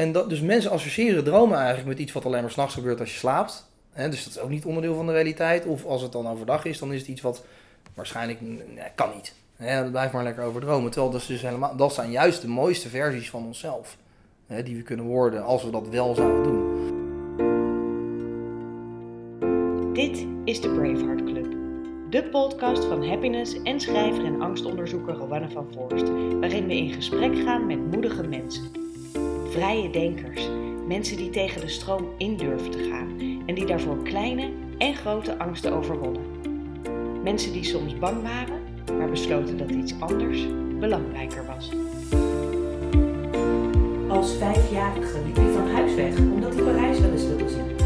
En dat, dus mensen associëren dromen eigenlijk met iets wat alleen maar s'nachts gebeurt als je slaapt. Dus dat is ook niet onderdeel van de realiteit. Of als het dan overdag is, dan is het iets wat waarschijnlijk nee, kan niet. Hè, blijf maar lekker over dromen. Terwijl dat, is dus helemaal, dat zijn juist de mooiste versies van onszelf. Hè, die we kunnen worden als we dat wel zouden doen. Dit is de Braveheart Club. De podcast van happiness en schrijver en angstonderzoeker Rowanne van Voorst. Waarin we in gesprek gaan met moedige mensen. Vrije denkers. Mensen die tegen de stroom in durven te gaan. En die daarvoor kleine en grote angsten overwonnen. Mensen die soms bang waren, maar besloten dat iets anders belangrijker was. Als vijfjarige liep hij van huis weg omdat hij Parijs wel eens wilde zien.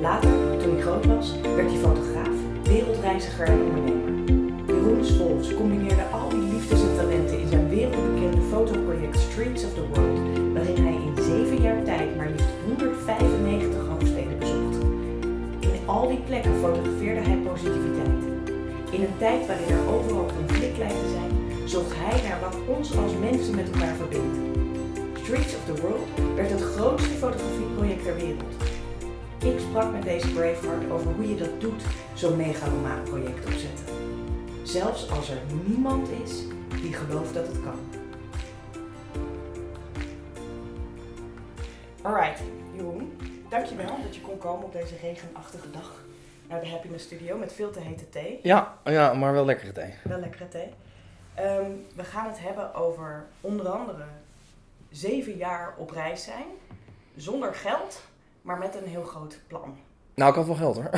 Later, toen hij groot was, werd hij fotograaf, wereldreiziger en ondernemer. Jeroen Swolfs combineerde al die liefdes en talenten in zijn wereldbekende fotoproject Streets of the World, jaar tijd maar liefst 195 hoofdsteden bezocht. In al die plekken fotografeerde hij positiviteit. In een tijd waarin er overal conflict lijkt te zijn, zocht hij naar wat ons als mensen met elkaar verbindt. Streets of the World werd het grootste fotografieproject ter wereld. Ik sprak met deze Braveheart over hoe je dat doet, zo'n megalomaan project opzetten. Zelfs als er niemand is die gelooft dat het kan. Alright, Jeroen, dankjewel dat je kon komen op deze regenachtige dag naar de Happiness Studio met veel te hete thee. Ja, ja maar wel lekkere thee. Wel lekkere thee. Ehm, we gaan het hebben over onder andere zeven jaar op reis zijn, zonder geld, maar met een heel groot plan. Nou, ik had wel geld hoor.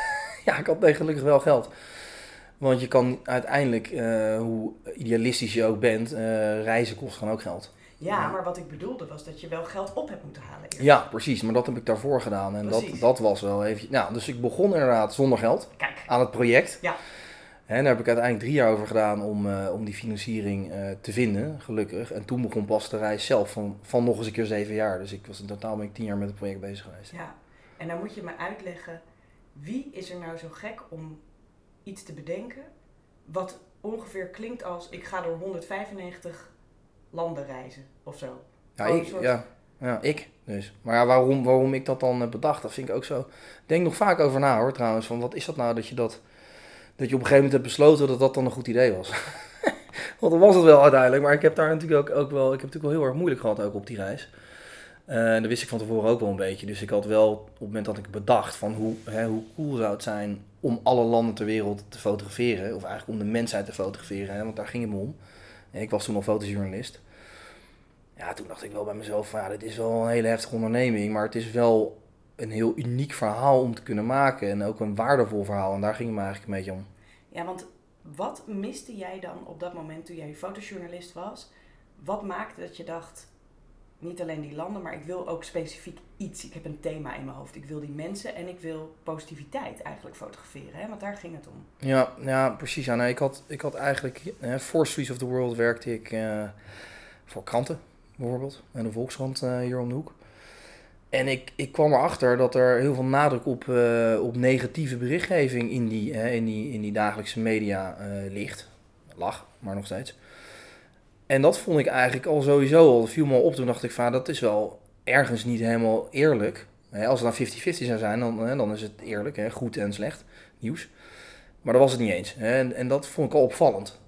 ja, ik had nee, gelukkig wel geld. Want je kan uiteindelijk, eh, hoe idealistisch je ook bent, eh, reizen kost gewoon ook geld. Ja, maar wat ik bedoelde was dat je wel geld op hebt moeten halen. Eerst. Ja, precies. Maar dat heb ik daarvoor gedaan. En dat, Precies. dat was wel even... Nou, dus ik begon inderdaad zonder geld Kijk, aan het project. Ja. En daar heb ik uiteindelijk drie jaar over gedaan om, eh, om die financiering eh, te vinden, gelukkig. En toen begon pas de reis zelf van, van nog eens een keer zeven jaar. Dus ik was in totaal ben ik tien jaar met het project bezig geweest. ja. En dan moet je me uitleggen, wie is er nou zo gek om iets te bedenken wat ongeveer klinkt als ik ga door 195 landen reizen of zo. Ja, Oh, ik, soort- ja, ja, ik dus. Maar ja, waarom, waarom ik dat dan heb bedacht, dat vind ik ook zo... Ik denk nog vaak over na hoor, trouwens. Van wat is dat nou dat je dat... Dat je op een gegeven moment hebt besloten dat dat dan een goed idee was. Want dat was het wel uiteindelijk. Maar ik heb daar natuurlijk ook, ook wel... Ik heb natuurlijk wel heel erg moeilijk gehad ook op die reis. Eh, en dat wist ik van tevoren ook wel een beetje. Dus ik had wel op het moment dat ik bedacht van hoe, hè, hoe cool zou het zijn om alle landen ter wereld te fotograferen. Of eigenlijk om de mensheid te fotograferen, hè, want daar ging het me om. En ik was toen al fotojournalist. Ja, toen dacht ik wel bij mezelf van ja, dit is wel een hele heftige onderneming. Maar het is wel een heel uniek verhaal om te kunnen maken. En ook een waardevol verhaal. En daar ging het me eigenlijk een beetje om. Ja, want wat miste jij dan op dat moment toen jij fotojournalist was? Wat maakte dat je dacht, niet alleen die landen, maar ik wil ook specifiek iets. Ik heb een thema in mijn hoofd. Ik wil die mensen en ik wil positiviteit eigenlijk fotograferen. Hè? Want daar ging het om. Ja, ja precies. Ja, nee, ik, had, ik had eigenlijk, voor Streets of the World werkte ik eh, voor kranten bijvoorbeeld. En de Volkskrant eh, hier om de hoek. En ik, ik kwam erachter dat er heel veel nadruk op, eh, op negatieve berichtgeving in die, in die, in die dagelijkse media eh, ligt. Lag, maar nog steeds. En dat vond ik eigenlijk al sowieso al, viel me op. Toen dacht ik van, dat is wel ergens niet helemaal eerlijk. Als het nou 50-50 zou zijn, dan, dan is het eerlijk, goed en slecht nieuws. Maar dat was het niet eens. En, en dat vond ik al opvallend.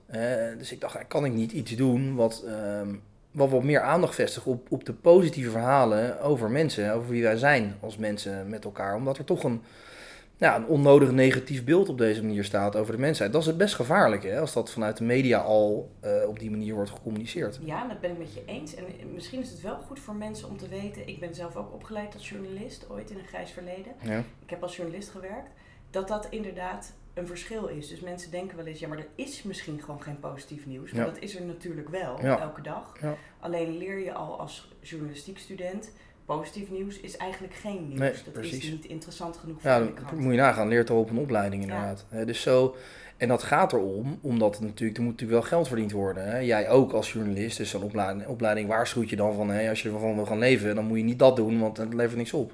Dus ik dacht, kan ik niet iets doen wat, ehm, wat wat meer aandacht vestigt op, op de positieve verhalen over mensen, over wie wij zijn als mensen met elkaar. Omdat er toch een, ja, een onnodig negatief beeld op deze manier staat over de mensheid. Dat is best gevaarlijk hè? als dat vanuit de media al eh, op die manier wordt gecommuniceerd. Ja, dat ben ik met je eens. En misschien is het wel goed voor mensen om te weten. Ik ben zelf ook opgeleid als journalist, ooit in een grijs verleden. Ja, ik heb als journalist gewerkt, dat dat inderdaad een verschil is. Dus mensen denken wel eens, ja, maar er is misschien gewoon geen positief nieuws. Maar Ja. dat is er natuurlijk wel, Ja. elke dag. Ja. Alleen leer je al als journalistiek student, positief nieuws is eigenlijk geen nieuws. Nee, dat precies. is niet interessant genoeg voor ja de krant. moet je nagaan. Leert al op een opleiding inderdaad. Dus zo, en dat gaat erom, omdat het natuurlijk, er moet natuurlijk wel geld verdiend worden. Hè? Jij ook als journalist, dus zo'n opleiding, opleiding waarschuwt je dan van, hè, als je ervan wil gaan leven, dan moet je niet dat doen, want het levert niks op.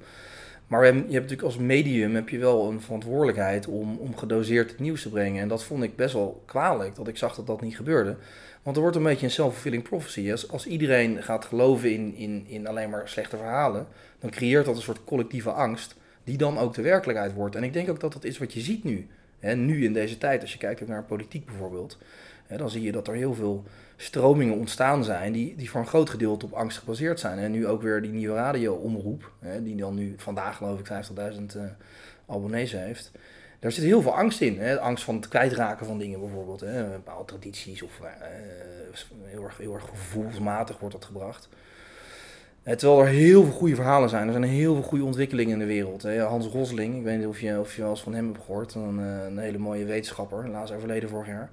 Maar je hebt natuurlijk als medium heb je wel een verantwoordelijkheid om, om gedoseerd het nieuws te brengen. En dat vond ik best wel kwalijk, dat ik zag dat dat niet gebeurde. Want er wordt een beetje een self-fulfilling prophecy. Als, als iedereen gaat geloven in, in, in alleen maar slechte verhalen, dan creëert dat een soort collectieve angst, die dan ook de werkelijkheid wordt. En ik denk ook dat dat is wat je ziet nu. Nu in deze tijd, als je kijkt naar politiek bijvoorbeeld, dan zie je dat er heel veel stromingen ontstaan zijn die, die voor een groot gedeelte op angst gebaseerd zijn. En nu ook weer die nieuwe radio-omroep, hè, die dan nu vandaag geloof ik 50.000 uh, abonnees heeft. Daar zit heel veel angst in. Hè? Angst van het kwijtraken van dingen bijvoorbeeld. Hè? Bepaalde tradities of uh, heel, erg, heel erg gevoelsmatig wordt dat gebracht. Uh, terwijl er heel veel goede verhalen zijn. Er zijn heel veel goede ontwikkelingen in de wereld. Hè? Hans Rosling, ik weet niet of je, of je wel eens van hem hebt gehoord. Een, een hele mooie wetenschapper, helaas overleden vorig jaar.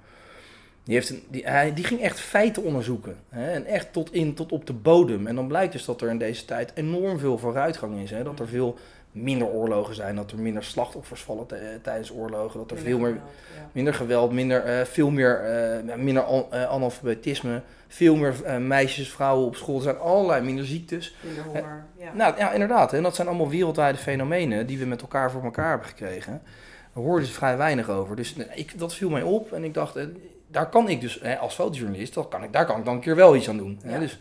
Die, heeft een, die, hij, die ging echt feiten onderzoeken. Hè? En echt tot, in, tot op de bodem. En dan blijkt dus dat er in deze tijd enorm veel vooruitgang is. Hè? Dat er veel minder oorlogen zijn, dat er minder slachtoffers vallen tijdens oorlogen, dat er minder veel meer geweld, ja. minder geweld, minder, uh, veel meer uh, minder an, uh, analfabetisme, veel meer meisjes, vrouwen op school. Er zijn allerlei minder ziektes. Minder honger. Ja. Nou ja, inderdaad. En dat zijn allemaal wereldwijde fenomenen die we met elkaar voor elkaar hebben gekregen. Daar hoorden ze vrij weinig over. Dus ik, dat viel mij op en ik dacht, daar kan ik dus als fotojournalist, dat kan ik, daar kan ik dan een keer wel iets aan doen. Ja. Hè? Dus,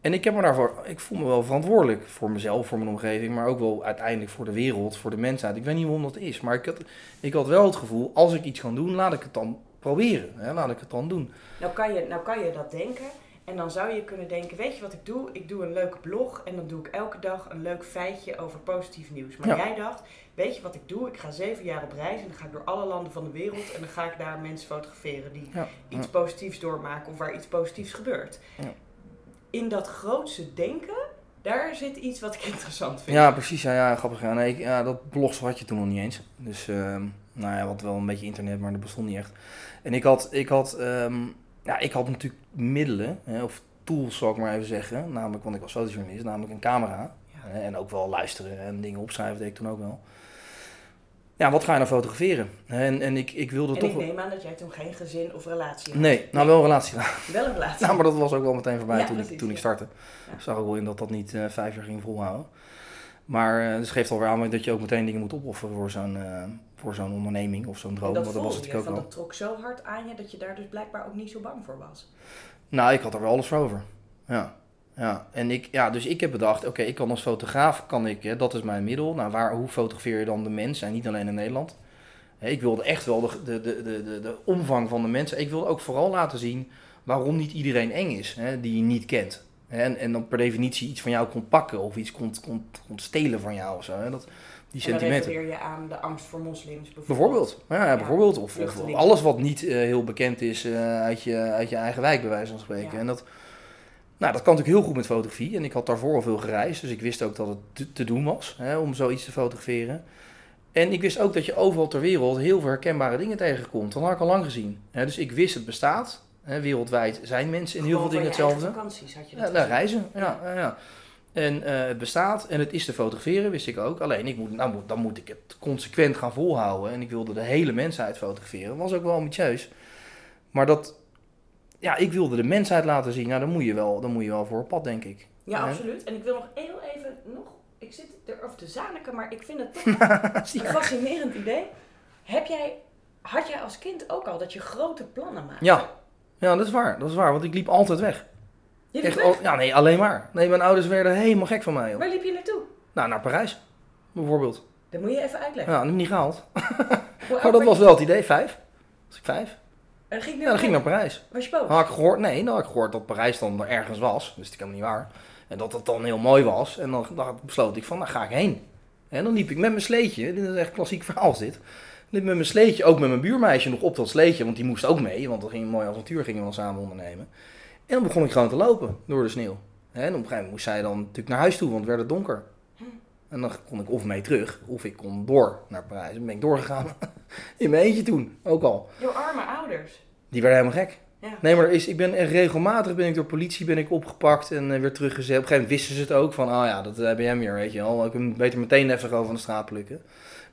en ik heb me daarvoor, ik voel me wel verantwoordelijk voor mezelf, voor mijn omgeving, maar ook wel uiteindelijk voor de wereld, voor de mensheid. Ik weet niet waarom dat is, maar ik had, ik had wel het gevoel, als ik iets kan doen, laat ik het dan proberen. Hè? Laat ik het dan doen. Nou kan, je, nou kan je dat denken en dan zou je kunnen denken, weet je wat ik doe? Ik doe een leuke blog en dan doe ik elke dag een leuk feitje over positief nieuws. Maar ja. jij dacht, weet je wat ik doe? Ik ga zeven jaar op reis en dan ga ik door alle landen van de wereld en dan ga ik daar mensen fotograferen die ja. iets positiefs doormaken of waar iets positiefs gebeurt. Ja in dat grootste denken, daar zit iets wat ik interessant vind. Ja, precies. Ja, ja grappig. Ja, nee, ik, ja, dat blog had je toen nog niet eens. Dus, uh, nou ja, wat wel een beetje internet, maar dat bestond niet echt. En ik had, ik had, um, ja, ik had natuurlijk middelen, hè, of tools zal ik maar even zeggen. Namelijk, want ik was fotojournalist, namelijk een camera. Ja. Hè, en ook wel luisteren en dingen opschrijven deed ik toen ook wel. Ja, wat ga je nou fotograferen? En, en ik, ik wilde en toch... ik neem aan dat jij toen geen gezin of relatie had. Nee, nou wel een relatie. Wel een relatie. nou, maar dat was ook wel meteen voorbij Ja, toen, ik, toen ik ja. startte. Ja. Ik zag ook wel in dat dat niet eh, vijf jaar ging volhouden. Maar uh, dus geeft alweer aan dat je ook meteen dingen moet opofferen voor zo'n eh, voor zo'n onderneming of zo'n En droom. dat Want dat was het ook van wel. dat trok zo hard aan je dat je daar dus blijkbaar ook niet zo bang voor was. Nou, ik had er wel alles voor over. Ja. Ja, en ik, ja, dus ik heb bedacht, oké, ik kan als fotograaf, kan ik, hè, dat is mijn middel. Nou, waar, hoe fotografeer je dan de mens en niet alleen in Nederland? Hè, Ik wilde echt wel de, de, de, de, de, omvang van de mensen. Ik wilde ook vooral laten zien waarom niet iedereen eng is, hè, die je niet kent. En, en dan per definitie iets van jou kon pakken of iets kon, kon, kon stelen van jou of zo. Hè. Dat, die En dan sentimenten. refereer je aan de angst voor moslims bijvoorbeeld. Bijvoorbeeld. Ja, ja, bijvoorbeeld. Of, alles wat niet eh, heel bekend is eh, uit, je, uit je eigen wijk, bij wijze van spreken. Ja. En dat, nou, dat kan natuurlijk heel goed met fotografie. En ik had daarvoor al veel gereisd, dus ik wist ook dat het te, te doen was hè, om zoiets te fotograferen. En ik wist ook dat je overal ter wereld heel veel herkenbare dingen tegenkomt. Dat had ik al lang gezien. Dus ik wist het bestaat. Hè, wereldwijd zijn mensen in heel veel dingen hetzelfde. vakanties had je Ja, dat reizen, ja. ja, ja. En eh, het bestaat en het is te fotograferen, wist ik ook. Alleen, ik moet, nou, moet, dan moet ik het consequent gaan volhouden. En ik wilde de hele mensheid fotograferen. was ook wel ambitieus. Maar dat, ja, ik wilde de mensheid laten zien. Nou, dan moet je wel, dan moet je wel voor op pad, denk ik. Ja, Ja. absoluut. En ik wil nog heel even, nog, ik zit erover te zaniken, maar ik vind het toch een fascinerend idee. Heb jij, had jij als kind ook al dat je grote plannen maakte? Ja. ja, dat is waar. Dat is waar, want ik liep altijd weg. Je liep Echt, weg? al, ja, nee, alleen maar. Nee, mijn ouders werden helemaal gek van mij. Joh. Waar liep je naartoe? Nou, naar Parijs, bijvoorbeeld. Dat moet je even uitleggen. Ja, dat heb ik niet gehaald. Maar dat was wel het idee, vijf. Was ik vijf? En dan ging je Ja, dan ging ik naar Parijs. Was je boos? Dan had ik gehoord, nee, dan had ik gehoord dat Parijs dan er ergens was. Wist ik helemaal niet waar. En dat het dan heel mooi was. En dan, dan besloot ik van, nou ga ik heen. En dan liep ik met mijn sleetje, dit is echt een klassiek verhaal dit. Liep met mijn sleetje, ook met mijn buurmeisje nog op dat sleetje, want die moest ook mee. Want dat ging een mooi avontuur gingen we dan samen ondernemen. En dan begon ik gewoon te lopen door de sneeuw. En op een gegeven moment moest zij dan natuurlijk naar huis toe, want het werd het donker. En dan kon ik of mee terug, of ik kon door naar Parijs. Dan ben ik doorgegaan. In mijn eentje toen, ook al. Jouw arme ouders. Die werden helemaal gek. Ja. Nee, maar er is, ik ben echt regelmatig ben ik door politie ben ik opgepakt en eh, weer teruggezet. Op een gegeven moment wisten ze het ook van, ah ja, dat eh, ben jij meer, weet je wel. Ik kan beter meteen even gewoon van de straat plukken.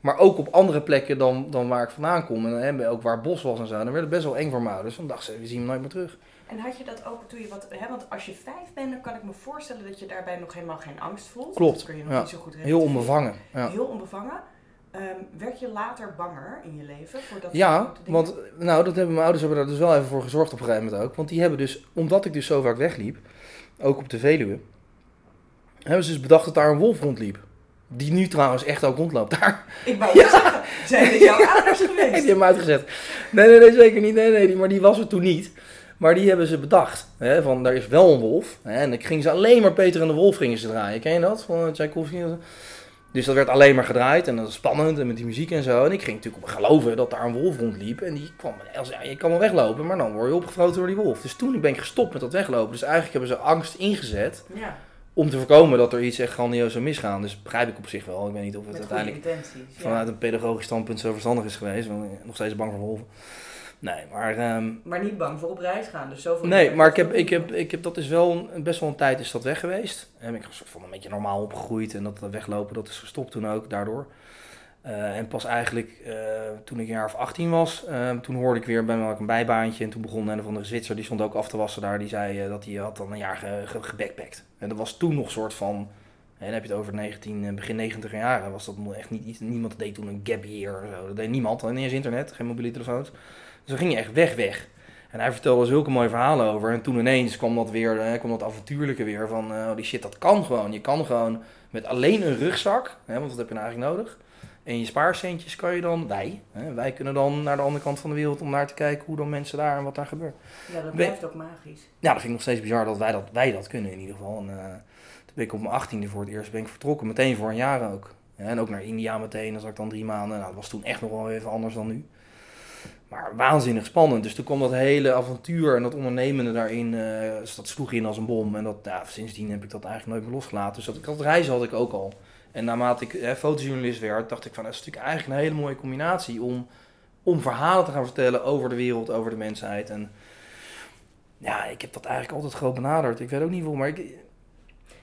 Maar ook op andere plekken dan, dan waar ik vandaan kom. En hebben ook waar bos was en zo. Dan werd het best wel eng voor mijn ouders. Dan dachten ze, we zien hem nooit meer terug. En had je dat ook toen je wat... Hè, want als je vijf bent, dan kan ik me voorstellen dat je daarbij nog helemaal geen angst voelt. Klopt, Dat kun je nog ja. niet zo goed Heel onbevangen. Ja. Heel onbevangen. Ehm, werd je later banger in je leven? Voor dat Ja, want nou, dat hebben mijn ouders hebben daar dus wel even voor gezorgd op een gegeven moment ook. Want die hebben dus, omdat ik dus zo vaak wegliep, ook op de Veluwe, hebben ze dus bedacht dat daar een wolf rondliep. Die nu trouwens echt ook rondloopt daar. Ik wou je zeggen, zijn het jouw ouders Nee, geweest? die hebben me uitgezet. Nee, nee, nee, zeker niet. Nee, nee, die, maar die was er toen niet. Maar die hebben ze bedacht. Hè, van, daar is wel een wolf. Hè, en dan gingen ze alleen maar Peter en de Wolf gingen ze draaien. Ken je dat? Van Tchaikovsky. Dus dat werd alleen maar gedraaid. En dat was spannend. En met die muziek en zo. En ik ging natuurlijk op geloven dat daar een wolf rondliep. En die kwam. Als, ja, je kan wel weglopen. Maar dan word je opgefroten door die wolf. Dus toen ben ik gestopt met dat weglopen. Dus eigenlijk hebben ze angst ingezet. Ja, Om te voorkomen dat er iets echt grandioos zou misgaan. Dus begrijp ik op zich wel. Ik weet niet of het uiteindelijk intenties. ja. vanuit een pedagogisch standpunt zo verstandig is geweest. Want ik ben nog steeds bang voor wolven. Nee, maar, ehm, Maar niet bang voor op reis gaan. Dus zoveel nee, maar ik heb, ik heb, ik heb, dat is wel een- best wel een tijd is dat weg geweest. En ik soort van een beetje normaal opgegroeid. En dat, weglopen, dat is gestopt toen ook, daardoor. Eh, en pas eigenlijk eh, toen ik een jaar of 18 was, eh, toen hoorde ik weer bij me een bijbaantje. En toen begon een van de Zwitser, die stond ook af te wassen daar. Die zei eh, dat hij had dan een jaar ge, ge, gebackpackt. En dat was toen nog een soort van, en dan heb je het over 19, eh, begin 90 jaren, was dat nog echt niet iets. Niemand deed toen een gap year of zo. Dat deed niemand, niet eens internet, geen mobiele telefoons. Dus dan ging je echt weg, weg. En hij vertelde zulke mooie verhalen over. En toen ineens kwam dat weer, eh, kwam dat avontuurlijke weer van, eh, oh die shit, dat kan gewoon. Je kan gewoon met alleen een rugzak, hè, want dat heb je nou eigenlijk nodig. En je spaarcentjes kan je dan, wij, hè, wij kunnen dan naar de andere kant van de wereld om naar te kijken hoe dan mensen daar en wat daar gebeurt. Ja, dat blijft ook magisch. Ja, dat vind ik nog steeds bizar dat wij dat, wij dat kunnen in ieder geval. En, eh, toen ben ik op mijn achttiende voor het eerst ben ik vertrokken, meteen voor een jaar ook. En ook naar India meteen, dan zat ik dan drie maanden. Nou, dat was toen echt nog wel even anders dan nu. Maar waanzinnig spannend. Dus toen kwam dat hele avontuur en dat ondernemende daarin, eh, dus dat sloeg in als een bom. En dat, ja, sindsdien heb ik dat eigenlijk nooit meer losgelaten. Dus dat, ik- dat reizen had ik ook al. En naarmate ik eh, fotojournalist werd, dacht ik van, dat is natuurlijk eigenlijk een hele mooie combinatie om, om verhalen te gaan vertellen over de wereld, over de mensheid. En ja, ik heb dat eigenlijk altijd groot benaderd. Ik weet ook niet hoe, maar ik, ik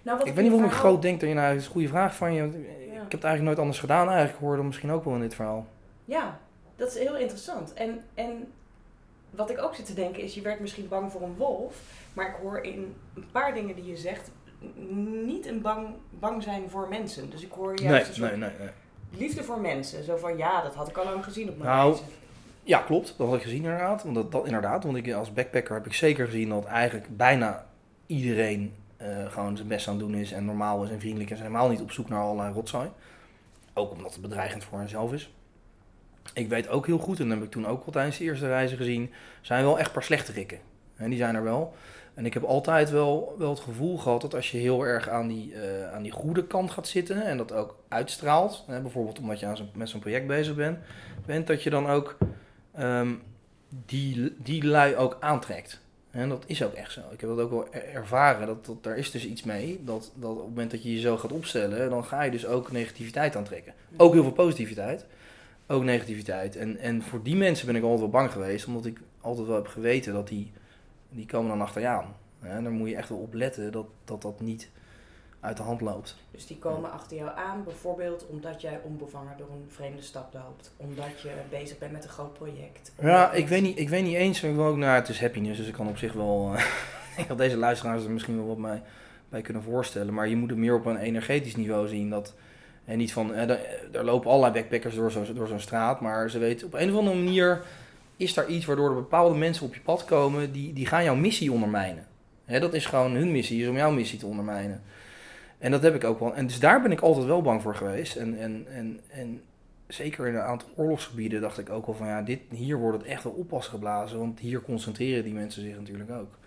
Nou, wat weet niet waarom ik groot denk dat je nou, dat is een goede vraag van je. Ik heb het eigenlijk nooit anders gedaan eigenlijk. Ik hoorde misschien ook wel in dit verhaal. Ja, dat is heel interessant. En, en wat ik ook zit te denken is, je werd misschien bang voor een wolf, maar ik hoor in een paar dingen die je zegt niet een bang, bang zijn voor mensen. Dus ik hoor juist Nee, nee, nee, nee. liefde voor mensen. Zo van, ja, dat had ik al lang gezien op mijn Nou, reizen. Ja, klopt. Dat had ik gezien inderdaad. Want dat, dat, inderdaad, want ik, als backpacker heb ik zeker gezien dat eigenlijk bijna iedereen eh, gewoon zijn best aan het doen is en normaal is en vriendelijk en helemaal niet op zoek naar allerlei rotzooi. Ook omdat het bedreigend voor henzelf is. Ik weet ook heel goed, en dat heb ik toen ook al tijdens de eerste reizen gezien, zijn wel echt paar slechterikken. En die zijn er wel. En ik heb altijd wel, wel het gevoel gehad dat als je heel erg aan die, eh, aan die goede kant gaat zitten en dat ook uitstraalt, hè, bijvoorbeeld omdat je aan zo'n- met zo'n project bezig bent, bent, dat je dan ook ehm, die, die lui ook aantrekt. En dat is ook echt zo. Ik heb dat ook wel er- ervaren. Dat, dat, daar is dus iets mee. Dat, dat op het moment dat je je zo gaat opstellen, dan ga je dus ook negativiteit aantrekken. Ook heel veel positiviteit. Ook negativiteit. En, en voor die mensen ben ik altijd wel bang geweest. Omdat ik altijd wel heb geweten dat die, die komen dan achter je aan. En daar moet je echt wel op letten dat dat, dat niet uit de hand loopt. Dus die komen achter jou aan, bijvoorbeeld omdat jij onbevangen door een vreemde stad loopt. Omdat je bezig bent met een groot project. Ja, ik weet niet, ik weet niet eens. Ik wil ook, nou, het is happiness, dus ik kan op zich wel. eh, ik dat deze luisteraars er misschien wel wat bij kunnen voorstellen. Maar je moet het meer op een energetisch niveau zien. Dat, en niet van. er, lopen allerlei backpackers door zo'n door straat. Maar ze weten op een of andere manier. Is daar iets waardoor er bepaalde mensen op je pad komen. die, die gaan jouw missie ondermijnen. Hè, dat is gewoon hun missie, is om jouw missie te ondermijnen. En dat heb ik ook wel. En dus daar ben ik altijd wel bang voor geweest. En, en, en, en zeker in een aantal oorlogsgebieden dacht ik ook wel van ja, dit, hier wordt het echt wel oppas geblazen. Want hier concentreren die mensen zich natuurlijk ook.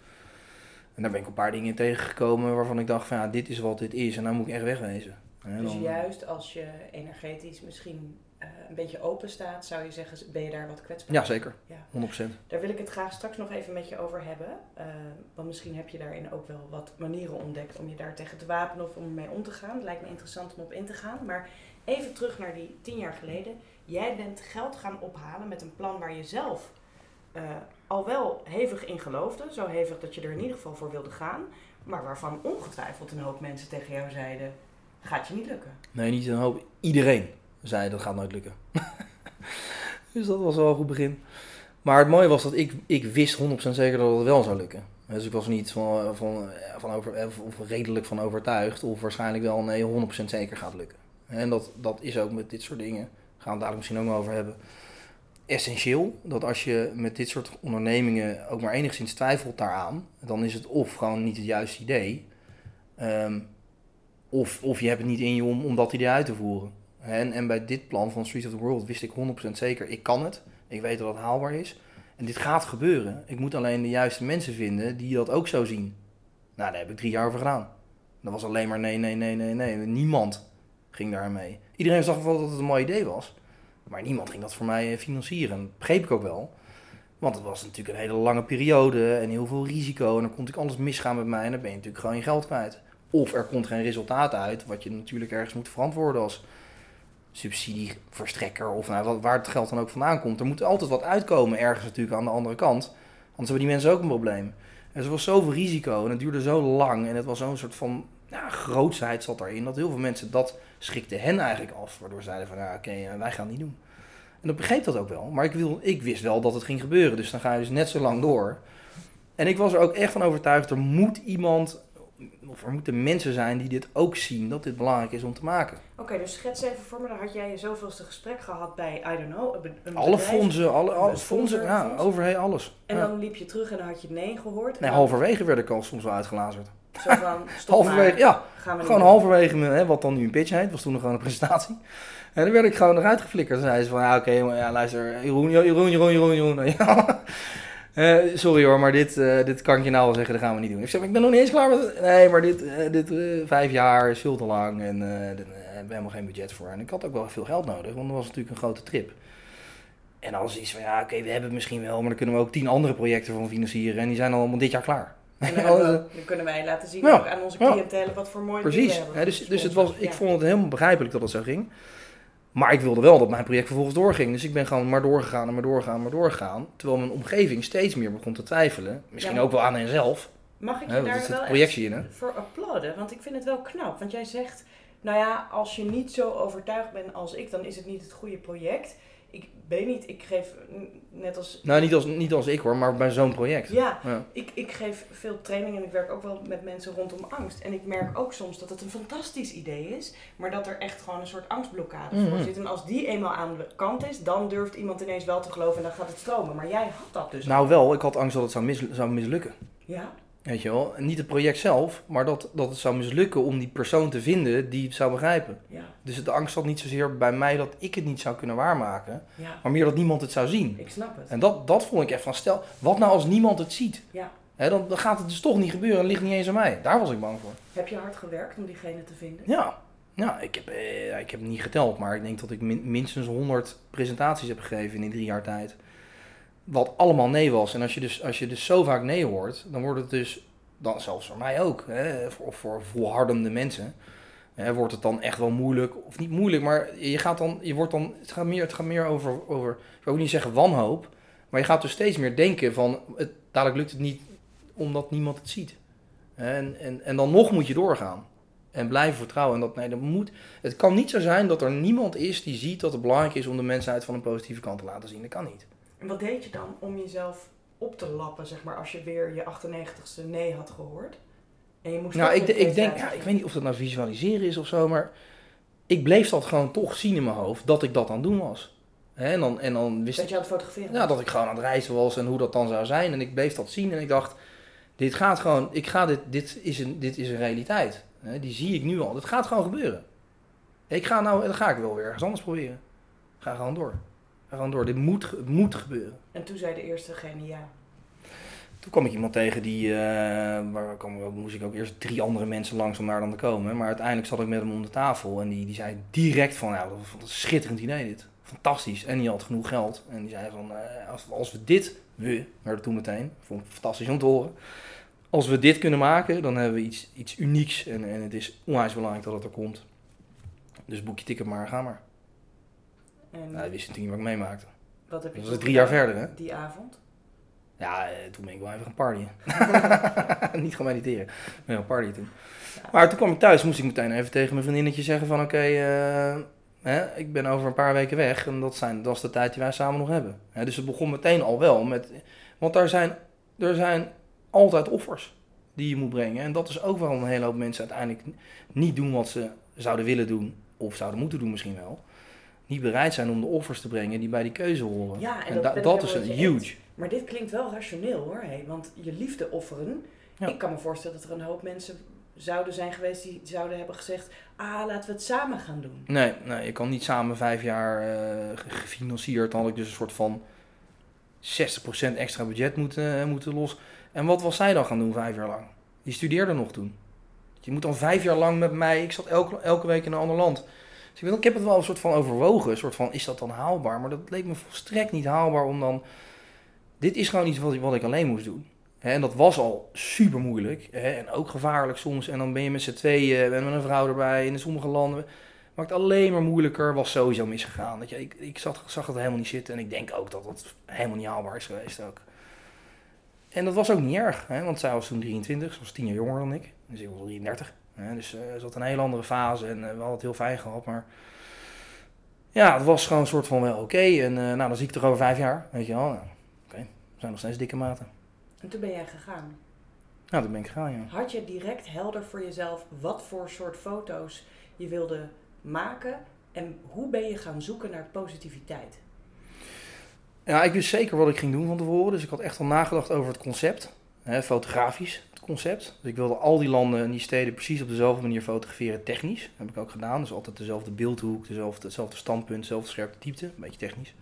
En daar ben ik een paar dingen tegengekomen waarvan ik dacht van ja, dit is wat dit is. En nou moet ik echt wegwezen. Dus juist als je energetisch misschien eh, een beetje open staat, zou je zeggen, ben je daar wat kwetsbaar? Ja, zeker. Ja. 100%. Daar wil ik het graag straks nog even met je over hebben. Eh, want misschien heb je daarin ook wel wat manieren ontdekt om je daar tegen te wapenen of om ermee om te gaan. Het lijkt me interessant om op in te gaan. Maar even terug naar die tien jaar geleden. Jij bent geld gaan ophalen met een plan waar je zelf eh, al wel hevig in geloofde. Zo hevig dat je er in ieder geval voor wilde gaan. Maar waarvan ongetwijfeld een hoop mensen tegen jou zeiden, gaat je niet lukken. Nee, niet een hoop. Iedereen zei dat gaat nooit lukken. dus dat was wel een goed begin. Maar het mooie was dat ik, ik wist 100% zeker dat het wel zou lukken. Dus ik was niet van, van, van over, of of redelijk van overtuigd. Of waarschijnlijk wel nee, 100% zeker gaat lukken. En dat, dat is ook met dit soort dingen. gaan we het dadelijk misschien ook nog over hebben, essentieel. Dat als je met dit soort ondernemingen ook maar enigszins twijfelt daaraan, dan is het of gewoon niet het juiste idee, ehm, of, of je hebt het niet in je om, om dat idee uit te voeren. En, en bij dit plan van Streets of the World wist ik 100% zeker, ik kan het. Ik weet dat het haalbaar is. En dit gaat gebeuren. Ik moet alleen de juiste mensen vinden die dat ook zo zien. Nou, daar heb ik drie jaar over gedaan. Dat was alleen maar nee, nee, nee, nee, nee. Niemand ging daar mee. Iedereen zag wel dat het een mooi idee was. Maar niemand ging dat voor mij eh, financieren. Dat begreep ik ook wel. Want het was natuurlijk een hele lange periode en heel veel risico. En dan kon ik alles misgaan met mij en dan ben je natuurlijk gewoon je geld kwijt. Of er komt geen resultaat uit, wat je natuurlijk ergens moet verantwoorden als subsidieverstrekker of nou, waar het geld dan ook vandaan komt. Er moet altijd wat uitkomen ergens natuurlijk aan de andere kant. Anders hebben die mensen ook een probleem. En er was zoveel risico en het duurde zo lang en het was zo'n soort van ja, grootsheid zat daarin. Dat heel veel mensen dat schikte hen eigenlijk af. Waardoor zeiden van ja oké, eh, wij gaan het niet doen. En dat begreep dat ook wel. Maar ik, wil, ik wist wel dat het ging gebeuren. Dus dan ga je dus net zo lang door. En ik was er ook echt van overtuigd, er moet iemand of er moeten mensen zijn die dit ook zien, dat dit belangrijk is om te maken. Oké, dus schets even voor me, dan had jij je zoveelste gesprek gehad bij, I don't know, een Alle fondsen, alle, alle fondsen, ja, overheen alles. En dan liep je terug en dan had je nee gehoord? Nee, halverwege werd ik al soms wel uitgelazerd. Zo van, stop halverwege, ja, gewoon halverwege, hè, wat dan nu een pitch heet, was toen nog gewoon een presentatie. En dan werd ik gewoon eruit geflikkerd. Dan zei ze van, ja oké, ja, luister, Jeroen, Jeroen, Jeroen, Jeroen, Jeroen. Ja. Uh, sorry hoor, maar dit, uh, dit kan ik je nou wel zeggen, dat gaan we niet doen. Ik zeg, ik ben nog niet eens klaar met... Nee, maar dit, uh, dit vijf jaar is veel te lang en daar hebben we helemaal geen budget voor. En ik had ook wel veel geld nodig, want dat was natuurlijk een grote trip. En was iets van, ja oké, okay, we hebben het misschien wel, maar dan kunnen we ook tien andere projecten van financieren. En die zijn allemaal dit jaar klaar. En dan, we, dan kunnen wij laten zien ja, ook aan onze cliëntelen wat voor mooi Precies, we hebben. Precies, dus, dus het was, ik vond het helemaal begrijpelijk dat het zo ging. Maar ik wilde wel dat mijn project vervolgens doorging. Dus ik ben gewoon maar doorgegaan en maar doorgegaan, maar doorgegaan. Terwijl mijn omgeving steeds meer begon te twijfelen. Misschien ook wel aan henzelf. Mag ik je daar wel projectie in, hè? voor applauden? Want ik vind het wel knap. Want jij zegt, nou ja, als je niet zo overtuigd bent als ik, dan is het niet het goede project ik weet niet, ik geef net als... Nou, niet als, niet als ik hoor, maar bij zo'n project. Ja, Ik, ik geef veel training en ik werk ook wel met mensen rondom angst. En ik merk ook soms dat het een fantastisch idee is, maar dat er echt gewoon een soort angstblokkade voor mhm. zit. En als die eenmaal aan de kant is, dan durft iemand ineens wel te geloven en dan gaat het stromen. Maar jij had dat dus. Nou wel, ik had angst dat het zou, mis, zou mislukken. Ja? Weet je wel, niet het project zelf, maar dat, dat het zou mislukken om die persoon te vinden die het zou begrijpen. Ja. Dus de angst zat niet zozeer bij mij dat ik het niet zou kunnen waarmaken, maar meer dat niemand het zou zien. Ik snap het. En dat, dat vond ik echt van, stel, wat nou als niemand het ziet? Ja. dan, dan gaat het dus toch niet gebeuren en ligt niet eens aan mij. Daar was ik bang voor. Heb je hard gewerkt om diegene te vinden? Ja, ja ik, heb, eh, ik heb het niet geteld, maar ik denk dat ik minstens 100 presentaties heb gegeven in die drie jaar tijd. Wat allemaal nee was. En als je dus, als je dus zo vaak nee hoort, dan wordt het dus dan zelfs voor mij ook, hè, voor, voor volhardende mensen, hè, wordt het dan echt wel moeilijk, of niet moeilijk, maar je gaat dan, je wordt dan, het gaat meer, het gaat meer over, over, ik wil ook niet zeggen wanhoop, maar je gaat dus steeds meer denken van, het, dadelijk lukt het niet omdat niemand het ziet. En, en, en dan nog moet je doorgaan. En blijven vertrouwen. En dat, nee, dat moet, het kan niet zo zijn dat er niemand is die ziet dat het belangrijk is om de mensheid van een positieve kant te laten zien. Dat kan niet. En wat deed je dan om jezelf op te lappen, zeg maar, als je weer je 98ste nee had gehoord? En je moest nou, ik, ik denk, ja, ik weet niet of dat nou visualiseren is of zo, maar ik bleef dat gewoon toch zien in mijn hoofd, dat ik dat aan het doen was. en dan, en dan wist dat je aan het fotograferen Ja, dat ik gewoon aan het reizen was en hoe dat dan zou zijn. En ik bleef dat zien en ik dacht, dit gaat gewoon, ik ga dit, dit is een, dit is een realiteit. die zie ik nu al. Dat gaat gewoon gebeuren. Ik ga nou, dan ga ik wel weer ergens anders proberen. Ga gewoon door. Door. Dit moet, het moet gebeuren. En toen zei de eerste genie ja. Toen kwam ik iemand tegen die, uh, waar kwam, moest ik ook eerst drie andere mensen langs om daar dan te komen. Maar uiteindelijk zat ik met hem om de tafel en die, die zei direct van, ja, dat was een schitterend idee dit. Fantastisch. En die had genoeg geld. En die zei van, uh, als, als we dit, we, werden toen meteen, vond ik fantastisch om te horen. Als we dit kunnen maken, dan hebben we iets, iets unieks. En, en het is onwijs belangrijk dat het er komt. Dus boek je ticket maar, ga maar. En nou, dat wist natuurlijk niet wat ik meemaakte. Wat heb je dat was drie jaar verder, hè? Die avond? Ja, eh, toen ben ik wel even gaan partyen. niet gaan mediteren. Ik ben gaan partyen toen. Maar toen kwam ik thuis, moest ik meteen even tegen mijn vriendinnetje zeggen van... Oké, uh, ik ben over een paar weken weg en dat, zijn, dat is de tijd die wij samen nog hebben. Hè, dus het begon meteen al wel met... Want daar zijn, er zijn altijd offers die je moet brengen. En dat is ook waarom een hele hoop mensen uiteindelijk niet doen wat ze zouden willen doen. Of zouden moeten doen misschien wel niet bereid zijn om de offers te brengen die bij die keuze horen. Ja, en en dat da- is een huge. Maar dit klinkt wel rationeel hoor. Hé. Want je liefde offeren. Ja. Ik kan me voorstellen dat er een hoop mensen zouden zijn geweest die zouden hebben gezegd... Ah, laten we het samen gaan doen. Nee, nee, je kan niet samen vijf jaar eh, ge- gefinancierd. Dan had ik dus een soort van 60% extra budget moeten, eh, moeten los. En wat was zij dan gaan doen vijf jaar lang? Die studeerde nog toen. Je moet dan vijf jaar lang met mij. Ik zat elke, elke week in een ander land. Ik, heb het wel een soort van overwogen. Een soort van, is dat dan haalbaar? Maar dat leek me volstrekt niet haalbaar om dan... Dit is gewoon iets wat, wat ik alleen moest doen. En dat was al super moeilijk. En ook gevaarlijk soms. En dan ben je met z'n tweeën, ben met een vrouw erbij. In sommige landen maakt alleen maar moeilijker. Was sowieso misgegaan. Dat je, ik, ik zag, het helemaal niet zitten. En ik denk ook dat het helemaal niet haalbaar is geweest ook. En dat was ook niet erg. Want zij was toen 23. Ze was tien jaar jonger dan ik. Dus ik was 33. Hè, dus ze zat een hele andere fase. En eh, we hadden het heel fijn gehad. Maar ja, het was gewoon een soort van wel oké. En eh, nou, dan zie ik er over vijf jaar. Weet je wel. Nou, oké, we zijn nog steeds dikke maten. En toen ben jij gegaan. Nou, dat ben ik gegaan, ja. Had je direct helder voor jezelf wat voor soort foto's je wilde maken? En hoe ben je gaan zoeken naar positiviteit? Ja, ik wist zeker wat ik ging doen van tevoren. Dus ik had echt al nagedacht over het concept. Hè, fotografisch, concept. Dus ik wilde al die landen en die steden precies op dezelfde manier fotograferen, technisch. Dat heb ik ook gedaan. Dus altijd dezelfde beeldhoek, dezelfde, hetzelfde standpunt, dezelfde scherpe diepte. Een beetje technisch.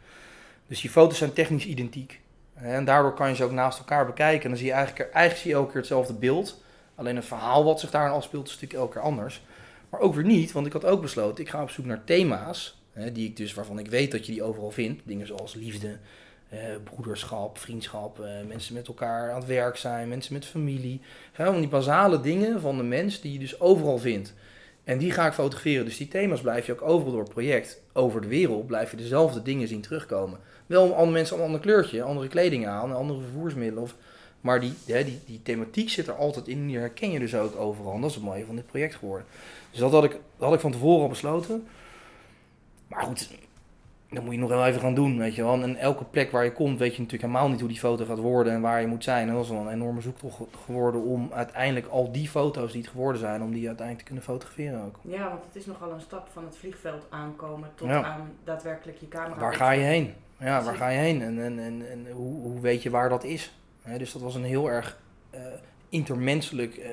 Dus die foto's zijn technisch identiek. En daardoor kan je ze ook naast elkaar bekijken. En dan zie je eigenlijk, eigenlijk zie je elke keer hetzelfde beeld. Alleen het verhaal wat zich daarin afspeelt is natuurlijk elke keer anders. Maar ook weer niet, want ik had ook besloten, ik ga op zoek naar thema's. Hè, die ik dus, waarvan ik weet dat je die overal vindt. Dingen zoals liefde, eh, broederschap, vriendschap, eh, mensen met elkaar aan het werk zijn, mensen met familie. Gewoon die basale dingen van de mens die je dus overal vindt. En die ga ik fotograferen. Dus die thema's blijf je ook overal door het project, over de wereld, blijf je dezelfde dingen zien terugkomen. Wel andere mensen een ander kleurtje, andere kleding aan, andere vervoersmiddelen. Of, maar die, die, die thematiek zit er altijd in, die herken je dus ook overal. En dat is het mooie van dit project geworden. Dus dat had ik, dat had ik van tevoren al besloten. Maar goed, dat moet je nog wel even gaan doen, weet je wel. En elke plek waar je komt, weet je natuurlijk helemaal niet hoe die foto gaat worden en waar je moet zijn. En dat is wel een enorme zoektocht geworden om uiteindelijk al die foto's die het geworden zijn, om die uiteindelijk te kunnen fotograferen ook. Ja, want het is nogal een stap van het vliegveld aankomen tot Ja. aan daadwerkelijk je camera. Waar ga je heen? Ja, waar ga je heen? En, en, en, en hoe, hoe weet je waar dat is? Dus dat was een heel erg eh, intermenselijk, eh,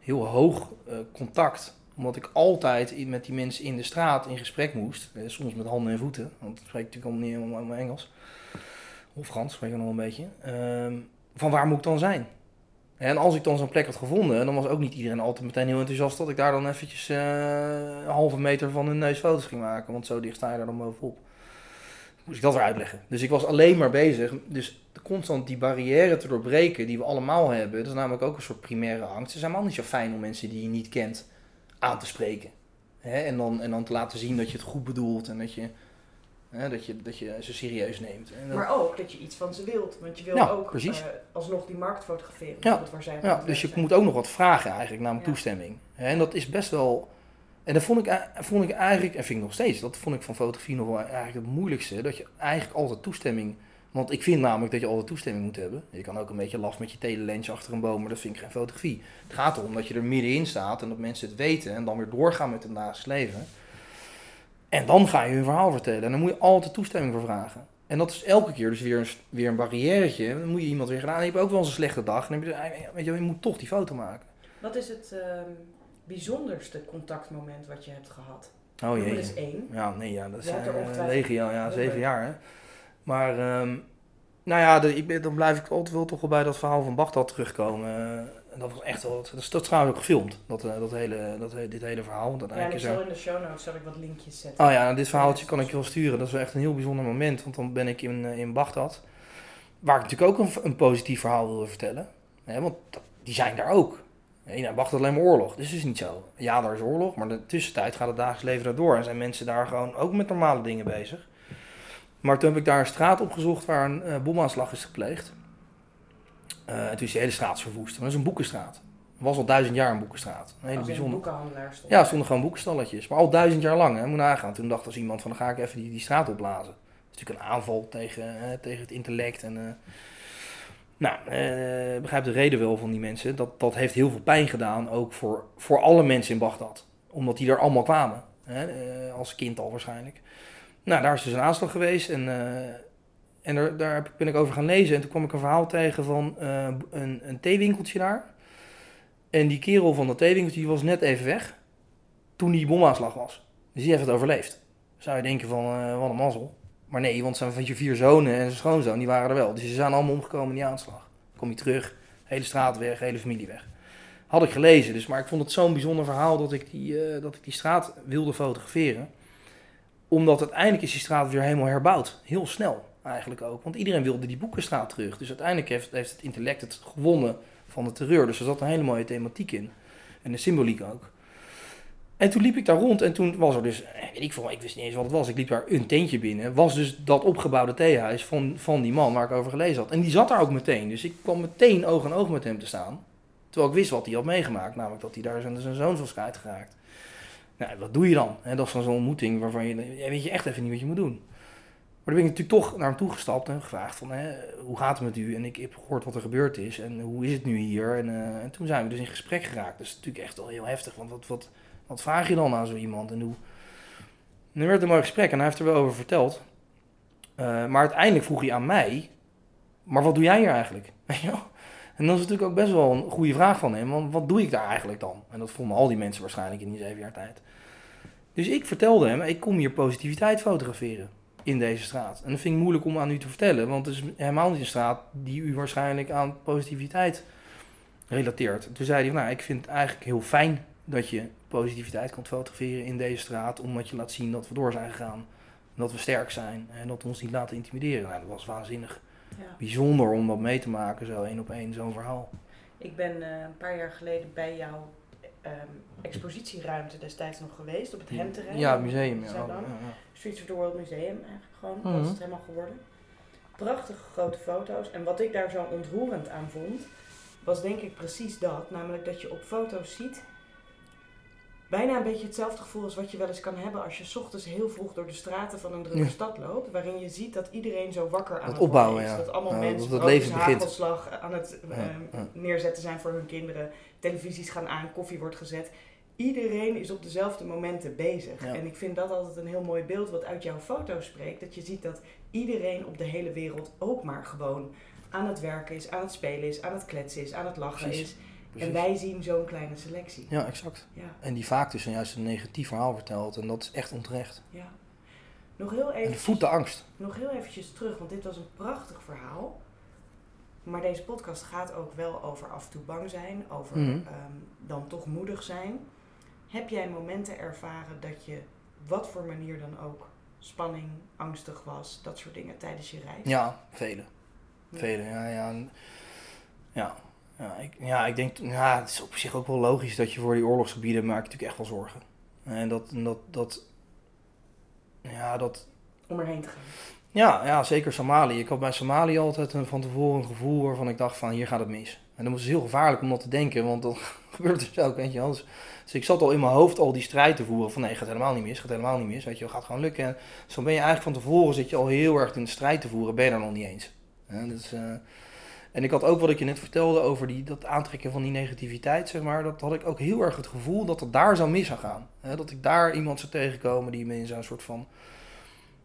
heel hoog eh, contact. Omdat ik altijd met die mensen in de straat in gesprek moest. Eh, soms met handen en voeten, want ik spreek natuurlijk allemaal niet helemaal helemaal Engels. Of Frans, spreek ik nog een beetje. Ehm, van waar moet ik dan zijn? En als ik dan zo'n plek had gevonden, dan was ook niet iedereen altijd meteen heel enthousiast dat ik daar dan eventjes eh, een halve meter van hun neus foto's ging maken. Want zo dicht sta je daar dan bovenop moest ik dat weer uitleggen. Dus ik was alleen maar bezig. Dus constant die barrière te doorbreken die we allemaal hebben. Dat is namelijk ook een soort primaire angst. Het is helemaal niet zo fijn om mensen die je niet kent aan te spreken. Hè? En, dan, en dan te laten zien dat je het goed bedoelt en dat je, hè, dat je, dat je ze serieus neemt. En Maar ook dat je iets van ze wilt. Want je wil Ja, ook eh, alsnog die markt fotograferen. Ja, Waar zij Ja, dus je zijn. moet ook nog wat vragen eigenlijk, namelijk Ja. toestemming. En dat is best wel... En dat vond ik, vond ik eigenlijk, en vind ik nog steeds, dat vond ik van fotografie nog wel eigenlijk het moeilijkste. Dat je eigenlijk altijd toestemming... Want ik vind namelijk dat je altijd toestemming moet hebben. Je kan ook een beetje laf met je telelens achter een boom, maar dat vind ik geen fotografie. Het gaat erom dat je er middenin staat en dat mensen het weten en dan weer doorgaan met het dagelijks leven. En dan ga je hun verhaal vertellen. En dan moet je altijd toestemming voor vragen. En dat is elke keer dus weer een, weer een barrièretje. Dan moet je iemand weer gedaan. En je hebt ook wel eens een slechte dag. En dan heb je, weet je, wel, je moet toch die foto maken. Wat is het ehm, bijzonderste contactmoment wat je hebt gehad? Oh jee. eens één. Ja, nee, ja, dat is Je uh, ongetwijfeld legio, ja, zeven jaar. Hè. Maar, ehm, nou ja, de, ik dan blijf ik altijd wel toch wel bij dat verhaal van Bagdad terugkomen. Eh, en dat was echt wel, dat is, dat is trouwens ook gefilmd, dat, eh, dat hele, dat, dit hele verhaal. Want Ja, ik er- zal in de show notes zal ik wat linkjes zetten. Oh ja, nou, dit verhaaltje kan ik je wel sturen. Dat is wel echt een heel bijzonder moment. Want dan ben ik in, eh, in Bagdad. Waar ik natuurlijk ook een, een positief verhaal wilde vertellen. Want dat- die zijn daar ook. In Bagdad alleen maar oorlog. Dus dat is niet zo. Ja, daar is oorlog. Maar in de tussentijd gaat het dagelijks leven daardoor. En zijn mensen daar gewoon ook met normale dingen bezig. Maar toen heb ik daar een straat opgezocht waar een eh, bomaanslag is gepleegd. Eh, en toen is die hele straat verwoest. Maar dat is een boekenstraat. Het was al duizend jaar een boekenstraat. Een hele Als in een bijzonder. boekenhandelaar stond. Ja, stonden gewoon boekenstalletjes. Maar al duizend jaar lang, hè, moet nagaan. Toen dacht als iemand van, dan ga ik even die, die straat opblazen. Dat is natuurlijk een aanval tegen, hè, tegen het intellect. En, eh, nou, eh begrijp de reden wel van die mensen. Dat, dat heeft heel veel pijn gedaan, ook voor, voor alle mensen in Bagdad. Omdat die er allemaal kwamen. Hè, eh, als kind al waarschijnlijk. Nou, daar is dus een aanslag geweest en, eh, en daar heb- ben ik over gaan lezen. En toen kwam ik een verhaal tegen van eh, een, een theewinkeltje daar. En die kerel van dat theewinkeltje was net even weg toen die bomaanslag was. Dus die heeft het overleefd. Zou je denken van, eh, wat een mazzel. Maar nee, want zijn van je vier zonen en zijn schoonzoon, die waren er wel. Dus ze zijn allemaal omgekomen in die aanslag. Kom je terug, hele straat weg, hele familie weg. Had ik gelezen, dus, maar ik vond het zo'n bijzonder verhaal dat ik, die, dat ik die straat wilde fotograferen. Omdat uiteindelijk is die straat weer helemaal herbouwd. Heel snel eigenlijk ook. Want iedereen wilde die Boekenstraat terug. Dus uiteindelijk heeft, heeft het intellect het gewonnen van de terreur. Dus er zat een hele mooie thematiek in. En de symboliek ook. En toen liep ik daar rond en toen was er dus, eh, weet ik ik wist niet eens wat het was. Ik liep daar een tentje binnen. Was dus dat opgebouwde theehuis van, van die man waar ik over gelezen had. En die zat daar ook meteen. Dus ik kwam meteen oog in oog met hem te staan. Terwijl ik wist wat hij had meegemaakt. Namelijk dat hij daar zijn, zijn zoon was kwijtgeraakt. Nou, wat doe je dan? Dat is dan zo'n ontmoeting waarvan je, weet je echt even niet wat je moet doen. Maar dan ben ik natuurlijk toch naar hem toegestapt en gevraagd van, hoe gaat het met u? En ik heb gehoord wat er gebeurd is en hoe is het nu hier? En, eh, en toen zijn we dus in gesprek geraakt. Is natuurlijk echt wel heel heftig, want wat, wat, wat vraag je dan aan zo iemand? En hoe... En er werd een mooi gesprek en hij heeft er wel over verteld. Eh, maar uiteindelijk vroeg hij aan mij, maar wat doe jij hier eigenlijk? Weet je wel? En dat is natuurlijk ook best wel een goede vraag van hem, want wat doe ik daar eigenlijk dan? En dat vonden al die mensen waarschijnlijk in die zeven jaar tijd. Dus ik vertelde hem, ik kom hier positiviteit fotograferen in deze straat. En dat vind ik moeilijk om aan u te vertellen, want het is helemaal niet een straat die u waarschijnlijk aan positiviteit relateert. Toen zei hij, nou, ik vind het eigenlijk heel fijn dat je positiviteit kan fotograferen in deze straat, omdat je laat zien dat we door zijn gegaan. Dat we sterk zijn en dat we ons niet laten intimideren. Nou, dat was waanzinnig. Bijzonder om dat mee te maken, zo één op één, zo'n verhaal. Ik ben eh, een paar jaar geleden bij jouw ehm, expositieruimte destijds nog geweest, op het Hemterrein. Ja, het museum. Ja. Ja. Streets of the World Museum eigenlijk gewoon, Mhm. dat is het helemaal geworden. Prachtige grote foto's. En wat ik daar zo ontroerend aan vond, was denk ik precies dat. Namelijk dat je op foto's ziet bijna een beetje hetzelfde gevoel als wat je wel eens kan hebben als je 's ochtends heel vroeg door de straten van een drukke Ja. stad loopt. Waarin je ziet dat iedereen zo wakker aan het opbouwen, is. ja. Dat allemaal Ja, mensen dat het hagelslag aan het ehm, neerzetten zijn voor hun kinderen. Televisies gaan aan, koffie wordt gezet. Iedereen is op dezelfde momenten bezig. En ik vind dat altijd een heel mooi beeld wat uit jouw foto spreekt. Dat je ziet dat iedereen op de hele wereld ook maar gewoon aan het werken is, aan het spelen is, aan het kletsen is, aan het lachen Precies. is. Precies. En wij zien zo'n kleine selectie. Ja, exact. Ja, En die vaak dus juist een negatief verhaal vertelt. En dat is echt onterecht. ja. Nog heel En even. voedt de angst. Nog heel eventjes terug, want dit was een prachtig verhaal. Maar deze podcast gaat ook wel over af en toe bang zijn, over Mhm. ehm, dan toch moedig zijn. Heb jij momenten ervaren dat je, wat voor manier dan ook, spanning, angstig was, dat soort dingen tijdens je reis? Ja, vele. Ja. Vele, ja. Ja, En- ja. Ja, ik, ja, ik denk, ja, het is op zich ook wel logisch dat je voor die oorlogsgebieden maak je natuurlijk echt wel zorgen. En dat, en dat, dat, ja, dat, Om erheen te gaan. ja, ja, zeker Somalië. Ik had bij Somalië altijd een, van tevoren een gevoel waarvan ik dacht van, hier gaat het mis. En dat was heel gevaarlijk om dat te denken, want dan gebeurt het dus ook, weet je wel. Dus, dus ik zat al in mijn hoofd al die strijd te voeren van, nee, gaat helemaal niet mis, gaat helemaal niet mis, weet je gaat gewoon lukken. En zo ben je eigenlijk van tevoren, zit je al heel erg in de strijd te voeren, ben je daar nog niet eens. Ja, dus, eh, en ik had ook wat ik je net vertelde over die, dat aantrekken van die negativiteit, zeg maar. Dat had ik ook heel erg het gevoel dat het daar zou mis zou gaan. Dat ik daar iemand zou tegenkomen die me in zo'n soort van,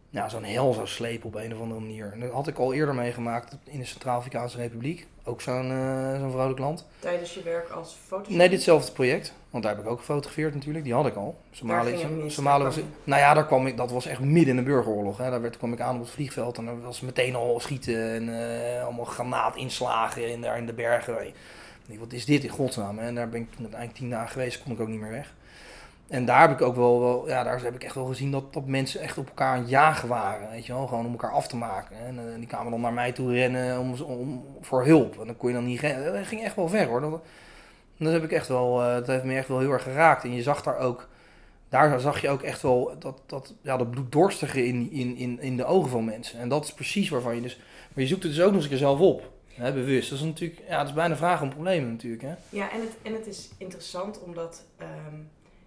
ja, zo'n hel zou slepen op een of andere manier. En dat had ik al eerder meegemaakt in de Centraal-Afrikaanse Republiek. Ook zo'n eh, zo'n vrolijk land. Tijdens je werk als fotograaf? Nee, ditzelfde project. Want daar heb ik ook gefotografeerd natuurlijk. Die had ik al. Somalië. Somalië was, nou ja, daar kwam ik, dat was echt midden in de burgeroorlog. Hè. Daar werd, kwam ik aan op het vliegveld en er was meteen al schieten en eh, allemaal granaatinslagen in, daar in de bergen. Denk, wat is dit in godsnaam? En daar ben ik toen uiteindelijk tien dagen geweest, kon ik ook niet meer weg. En daar heb ik ook wel, wel ja, daar heb ik echt wel gezien dat, dat mensen echt op elkaar aan het jagen waren. Weet je wel, gewoon om elkaar af te maken. En eh, die kwamen dan naar mij toe rennen om, om, voor hulp. En dan kon je dan niet rennen. Dat ging echt wel ver hoor. Dat, dat heb ik echt wel, eh, dat heeft me echt wel heel erg geraakt. En je zag daar ook, daar zag je ook echt wel dat, dat, ja, dat bloeddorstige in, in, in, in de ogen van mensen. En dat is precies waarvan je dus, maar je zoekt het dus ook nog eens een keer zelf op. Hè, bewust. Dat is natuurlijk, ja, dat is bijna vraag om problemen natuurlijk. Hè? Ja, en het, en het is interessant omdat, ehm,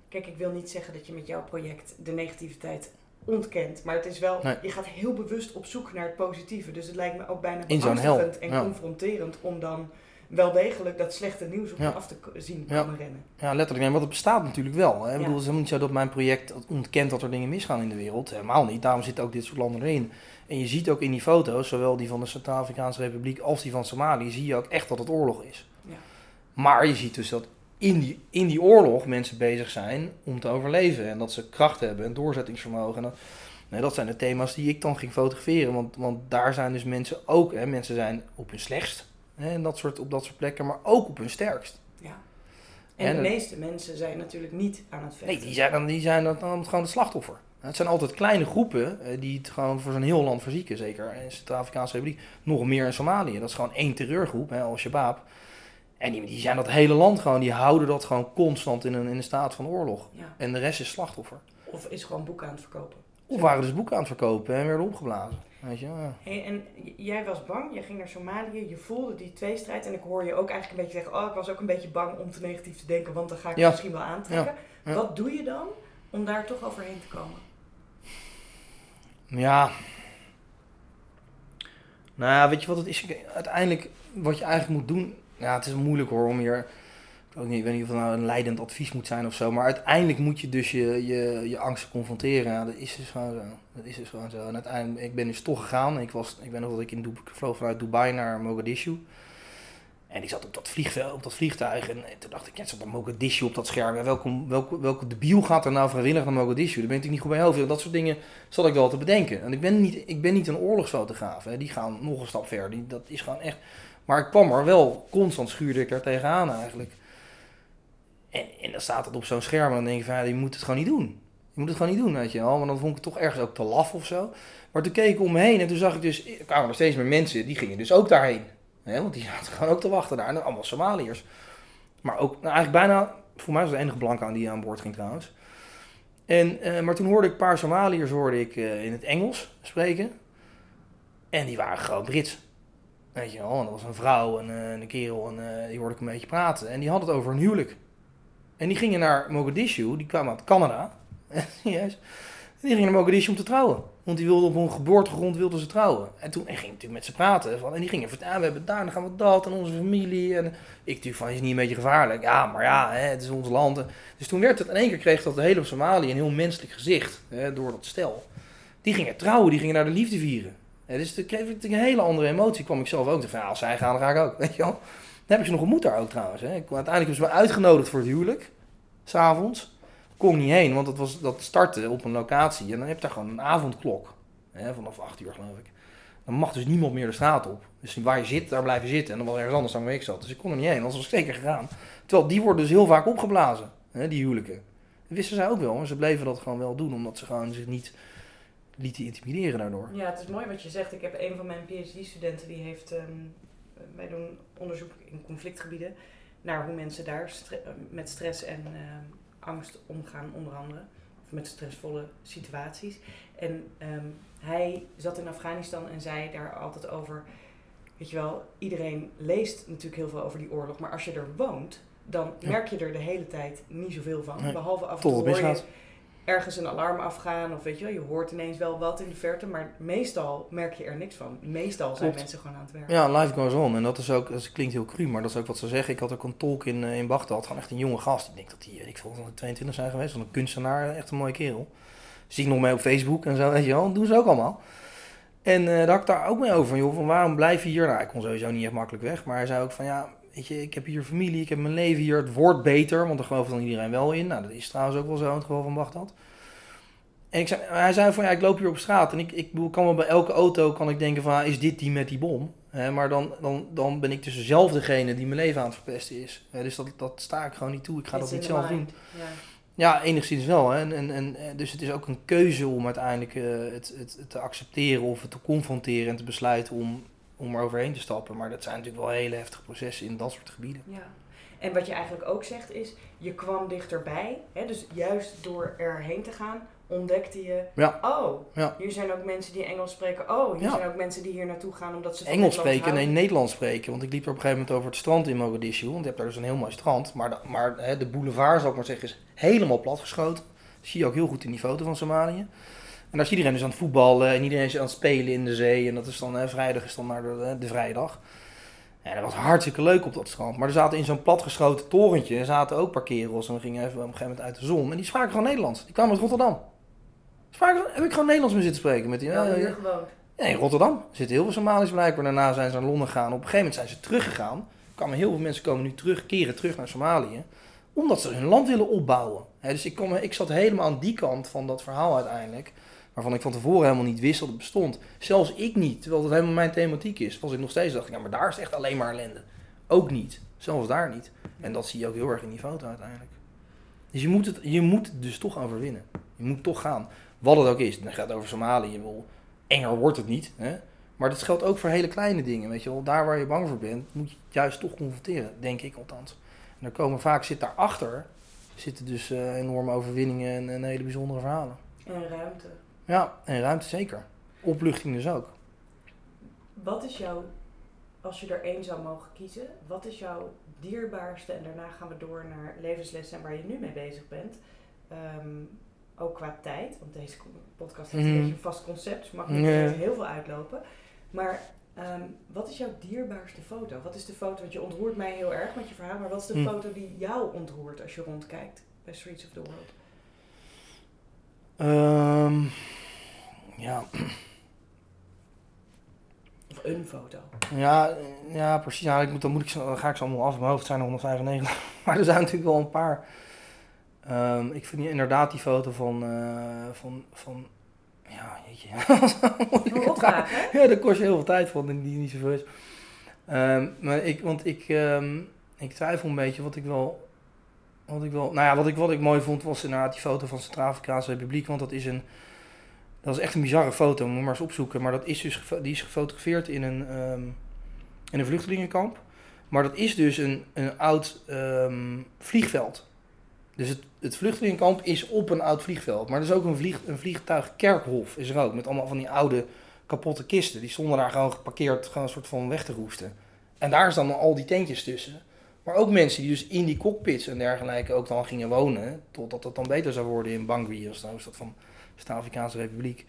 kijk, ik wil niet zeggen dat je met jouw project de negativiteit ontkent, maar het is wel, Nee. je gaat heel bewust op zoek naar het positieve. Dus het lijkt me ook bijna beangstigend en ja. confronterend om dan wel degelijk dat slechte nieuws op Ja. je af te zien komen rennen. Ja, letterlijk. Want het bestaat natuurlijk wel. Hè. Ik bedoel, het is niet zo dat mijn project ontkent dat er dingen misgaan in de wereld. Helemaal niet. Daarom zitten ook dit soort landen erin. En je ziet ook in die foto's, zowel die van de Centraal-Afrikaanse Republiek als die van Somalië, zie je ook echt dat het oorlog is. Ja. Maar je ziet dus dat in die, in die oorlog mensen bezig zijn om te overleven. En dat ze kracht hebben en doorzettingsvermogen. En dat, nee, dat zijn de thema's die ik dan ging fotograferen. Want, want daar zijn dus mensen ook, hè, mensen zijn op hun slechtst. Hè, en dat soort, op dat soort plekken, maar ook op hun sterkst. Ja. En En de het- meeste mensen zijn natuurlijk niet aan het vechten. Nee, die zijn dan, die zijn dan, dan gewoon het slachtoffer. Het zijn altijd kleine groepen eh, die het gewoon voor zo'n heel land verzieken. Zeker in de Centraal-Afrikaanse Republiek. Nog meer in Somalië. Dat is gewoon één terreurgroep, hè, Al-Shabaab. En die, die zijn dat hele land gewoon, die houden dat gewoon constant in een, in een staat van oorlog. Ja. En de rest is slachtoffer. Of is gewoon boeken aan het verkopen. Of waren dus boeken aan het verkopen en werden opgeblazen. Weet je. Hey, en jij was bang, jij ging naar Somalië, je voelde die tweestrijd. En ik hoor je ook eigenlijk een beetje zeggen, oh ik was ook een beetje bang om te negatief te denken, want dan ga ik Ja. misschien wel aantrekken. Ja. Wat doe je dan om daar toch overheen te komen? Ja. Nou ja, weet je wat het is? Uiteindelijk, wat je eigenlijk moet doen. Ja, het is moeilijk hoor om hier. Ook niet, ik weet niet of het nou een leidend advies moet zijn of zo. Maar uiteindelijk moet je dus je, je, je angsten confronteren. Ja, dat is dus gewoon zo. Dat is dus gewoon zo. En uiteindelijk, ik ben dus toch gegaan. Ik, was, ik weet nog dat ik in Dubai, vloog vanuit Dubai naar Mogadishu. En ik zat op dat, vliegveld, op dat vliegtuig en toen dacht ik, ja, het zat dan Mogadishu op dat scherm. Ja, welke, welke, debiel gaat er nou vrijwillig naar Mogadishu? Daar ben ik niet goed bij helpen. Dat soort dingen zat ik wel te bedenken. En ik ben niet, ik ben niet een oorlogsfotograaf. Hè. Die gaan nog een stap verder. Dat is gewoon echt... Maar ik kwam er wel, constant schuurde ik er tegenaan eigenlijk. En, en dan staat het op zo'n scherm en dan denk ik van, ja, je moet het gewoon niet doen. Je moet het gewoon niet doen, weet je wel. Maar dan vond ik het toch ergens ook te laf of zo. Maar toen keek ik om me heen en toen zag ik dus... Er kwamen er steeds meer mensen, die gingen dus ook daarheen. Want die zaten gewoon ook te wachten daar. En allemaal Somaliërs. Maar ook, nou eigenlijk bijna... Voor mij was de enige blanke aan die aan boord ging trouwens. En, eh, maar toen hoorde ik een paar Somaliërs hoorde ik, eh, in het Engels spreken. En die waren gewoon Brits. Weet je wel, en dat was een vrouw en eh, een kerel en die hoorde ik een beetje praten. En die had het over een huwelijk. En die gingen naar Mogadishu, die kwamen uit Canada. Serieus. En die gingen naar Mogadishu om te trouwen. Want die wilden op hun geboortegrond wilden ze trouwen. En toen en ging ik natuurlijk met ze praten. Van, en die gingen vertellen, we hebben daar, dan gaan we dat en onze familie. En ik natuurlijk van, is niet een beetje gevaarlijk? Ja, maar ja, hè, het is ons land. Dus toen werd het, in één keer kreeg dat de hele Somalië een heel menselijk gezicht. Hè, door dat stel. Die gingen trouwen, die gingen naar de liefde vieren. Hè, dus toen kreeg ik een hele andere emotie. Kwam ik zelf ook. Van, ja, als zij gaan, dan ga ik ook. Weet je wel. Heb ik ze nog ontmoet daar ook trouwens. Hè. Ik, uiteindelijk hebben ze me uitgenodigd voor het huwelijk. S'avonds. Kon niet heen, want dat, was, dat startte op een locatie. En dan heb je daar gewoon een avondklok. Hè, vanaf 8 uur geloof ik. Dan mag dus niemand meer de straat op. Dus waar je zit, daar blijf je zitten. En dan was ergens anders dan waar ik zat. Dus ik kon er niet heen, anders was ik zeker gegaan. Terwijl die worden dus heel vaak opgeblazen, hè, die huwelijken. Dat wisten zij ook wel, maar ze bleven dat gewoon wel doen. Omdat ze gewoon zich niet lieten intimideren daardoor. Ja, het is mooi wat je zegt. Ik heb een van mijn PhD-studenten die heeft. ehm, wij doen onderzoek in conflictgebieden naar hoe mensen daar stre- eh, met stress en ehm, angst omgaan, onder andere. Of met stressvolle situaties. En ehm, hij zat in Afghanistan en zei daar altijd over. Weet je wel, iedereen leest natuurlijk heel veel over die oorlog, maar als je er woont, dan merk je er de hele tijd niet zoveel van. Nee, Behalve af en toe ergens een alarm afgaan of weet je wel, je hoort ineens wel wat in de verte, maar meestal merk je er niks van. Meestal zijn mensen gewoon aan het werk. Ja, life goes on. En dat is ook, dat klinkt heel cru, maar dat is ook wat ze zeggen. Ik had ook een tolk in, eh, in Bagdad, gewoon echt een jonge gast. Ik denk dat die, weet ik veel, 22 zijn geweest. Van een kunstenaar, echt een mooie kerel. Zie ik nog mee op Facebook en zo, weet je wel. Dat doen ze ook allemaal. En eh daar had ik daar ook mee over. Van, joh, van waarom blijf je hier? Nou, ik kon sowieso niet echt makkelijk weg. Maar hij zei ook van, ja, weet je, ik heb hier familie, ik heb mijn leven hier. Het wordt beter, want daar gelooft dan iedereen wel in. Nou, dat is trouwens ook wel zo in het geval van Bagdad. En ik zei, hij zei van, ja, ik loop hier op straat. En ik, ik kan wel bij elke auto kan ik denken van, ah, is dit die met die bom? Maar dan, dan, dan ben ik dus zelf degene die mijn leven aan het verpesten is. Dus dat, dat sta ik gewoon niet toe. Ik ga It's dat niet zelf doen. Ja. Ja, enigszins wel. Hè. En, en, en, eh, dus het is ook een keuze om uiteindelijk eh, het, het, het te accepteren of het te confronteren en te besluiten om, om er overheen te stappen. Maar dat zijn natuurlijk wel hele heftige processen in dat soort gebieden. Ja. En wat je eigenlijk ook zegt is, je kwam dichterbij. Hè? Dus juist door erheen te gaan, ontdekte je, Ja. oh, Ja. hier zijn ook mensen die Engels spreken. Oh, hier Ja. zijn ook mensen die hier naartoe gaan omdat ze Engels spreken, nee, houden. Nederlands spreken. Want ik liep er op een gegeven moment over het strand in Mogadishu. Want je hebt daar dus een heel mooi strand. Maar, de, maar hè, de boulevard, zal ik maar zeggen, is helemaal platgeschoten. Dat zie je ook heel goed in die foto van Somalië. En daar is iedereen dus aan het voetballen en iedereen is aan het spelen in de zee. En dat is dan, hè, vrijdag is dan maar de, de vrije dag. Ja, dat was hartstikke leuk op dat strand. Maar er zaten in zo'n platgeschoten torentje, er zaten ook een paar kerels. En we gingen even op een gegeven moment uit de zon. En die spraken gewoon Nederlands. Die kwamen uit Rotterdam. Spraken, heb ik gewoon Nederlands mee zitten spreken met die. Ja, ja. in Rotterdam. Er zitten heel veel Somaliërs blijkbaar. Daarna zijn ze naar Londen gegaan. Op een gegeven moment zijn ze teruggegaan. Er kwamen heel veel mensen komen nu terug, keren terug naar Somalië. Omdat ze hun land willen opbouwen. Dus ik, kom, ik zat helemaal aan die kant van dat verhaal uiteindelijk. Waarvan ik van tevoren helemaal niet wist dat het bestond. Zelfs ik niet. Terwijl het helemaal mijn thematiek is. Was ik nog steeds dacht ja, maar daar is echt alleen maar ellende. Ook niet. Zelfs daar niet. En dat zie je ook heel erg in die foto uiteindelijk. Dus je moet het, je moet dus toch overwinnen. Je moet toch gaan. Wat het ook is. Dan gaat over Somalië. Wil, enger wordt het niet. Hè? Maar dat geldt ook voor hele kleine dingen. Weet je wel. Daar waar je bang voor bent, moet je het juist toch confronteren. Denk ik althans. En er komen vaak, zit daarachter, zitten dus eh, enorme overwinningen en, en hele bijzondere verhalen. En ruimte. Ja, en ruimte zeker. Opluchting dus ook. Wat is jouw, als je er één zou mogen kiezen, wat is jouw dierbaarste, en daarna gaan we door naar levenslessen en waar je nu mee bezig bent, Ehm, ook qua tijd, want deze podcast heeft een Mhm. beetje een vast concept, dus mag niet heel veel uitlopen. Maar ehm, wat is jouw dierbaarste foto? Wat is de foto, want je ontroert mij heel erg met je verhaal, maar wat is de Hm. foto die jou ontroert als je rondkijkt bij Streets of the World? Ehm, ja, Of een foto? ja, ja, precies. Ja, ik moet, dan, moet ik, dan ga ik ze allemaal af in mijn hoofd. Zijn er 195. Maar er zijn natuurlijk wel een paar. Ehm, ik vind inderdaad die foto van, eh, van, van ja, jeetje. Hè? Ja, daar kost je heel veel tijd van, die die niet zoveel is. Ehm, maar ik, want ik, ehm, ik twijfel een beetje wat ik wel, wat ik wel, nou ja, wat ik, wat ik mooi vond was inderdaad die foto van Centraal-Afrikaanse Republiek, want dat is een, dat is echt een bizarre foto, moet maar eens opzoeken, maar dat is dus, die is gefotografeerd in een, ehm, in een vluchtelingenkamp, maar dat is dus een, een oud ehm, vliegveld. Dus het, het vluchtelingenkamp is op een oud vliegveld, maar er is ook een, vlieg, een vliegtuigkerkhof is er ook, met allemaal van die oude kapotte kisten. Die stonden daar gewoon geparkeerd, gewoon een soort van weg te roesten. En daar staan al die tentjes tussen. Maar ook mensen die dus in die cockpits en dergelijke ook dan gingen wonen. Totdat het dan beter zou worden in Bangui, als de hoofdstad van de Afrikaanse Republiek.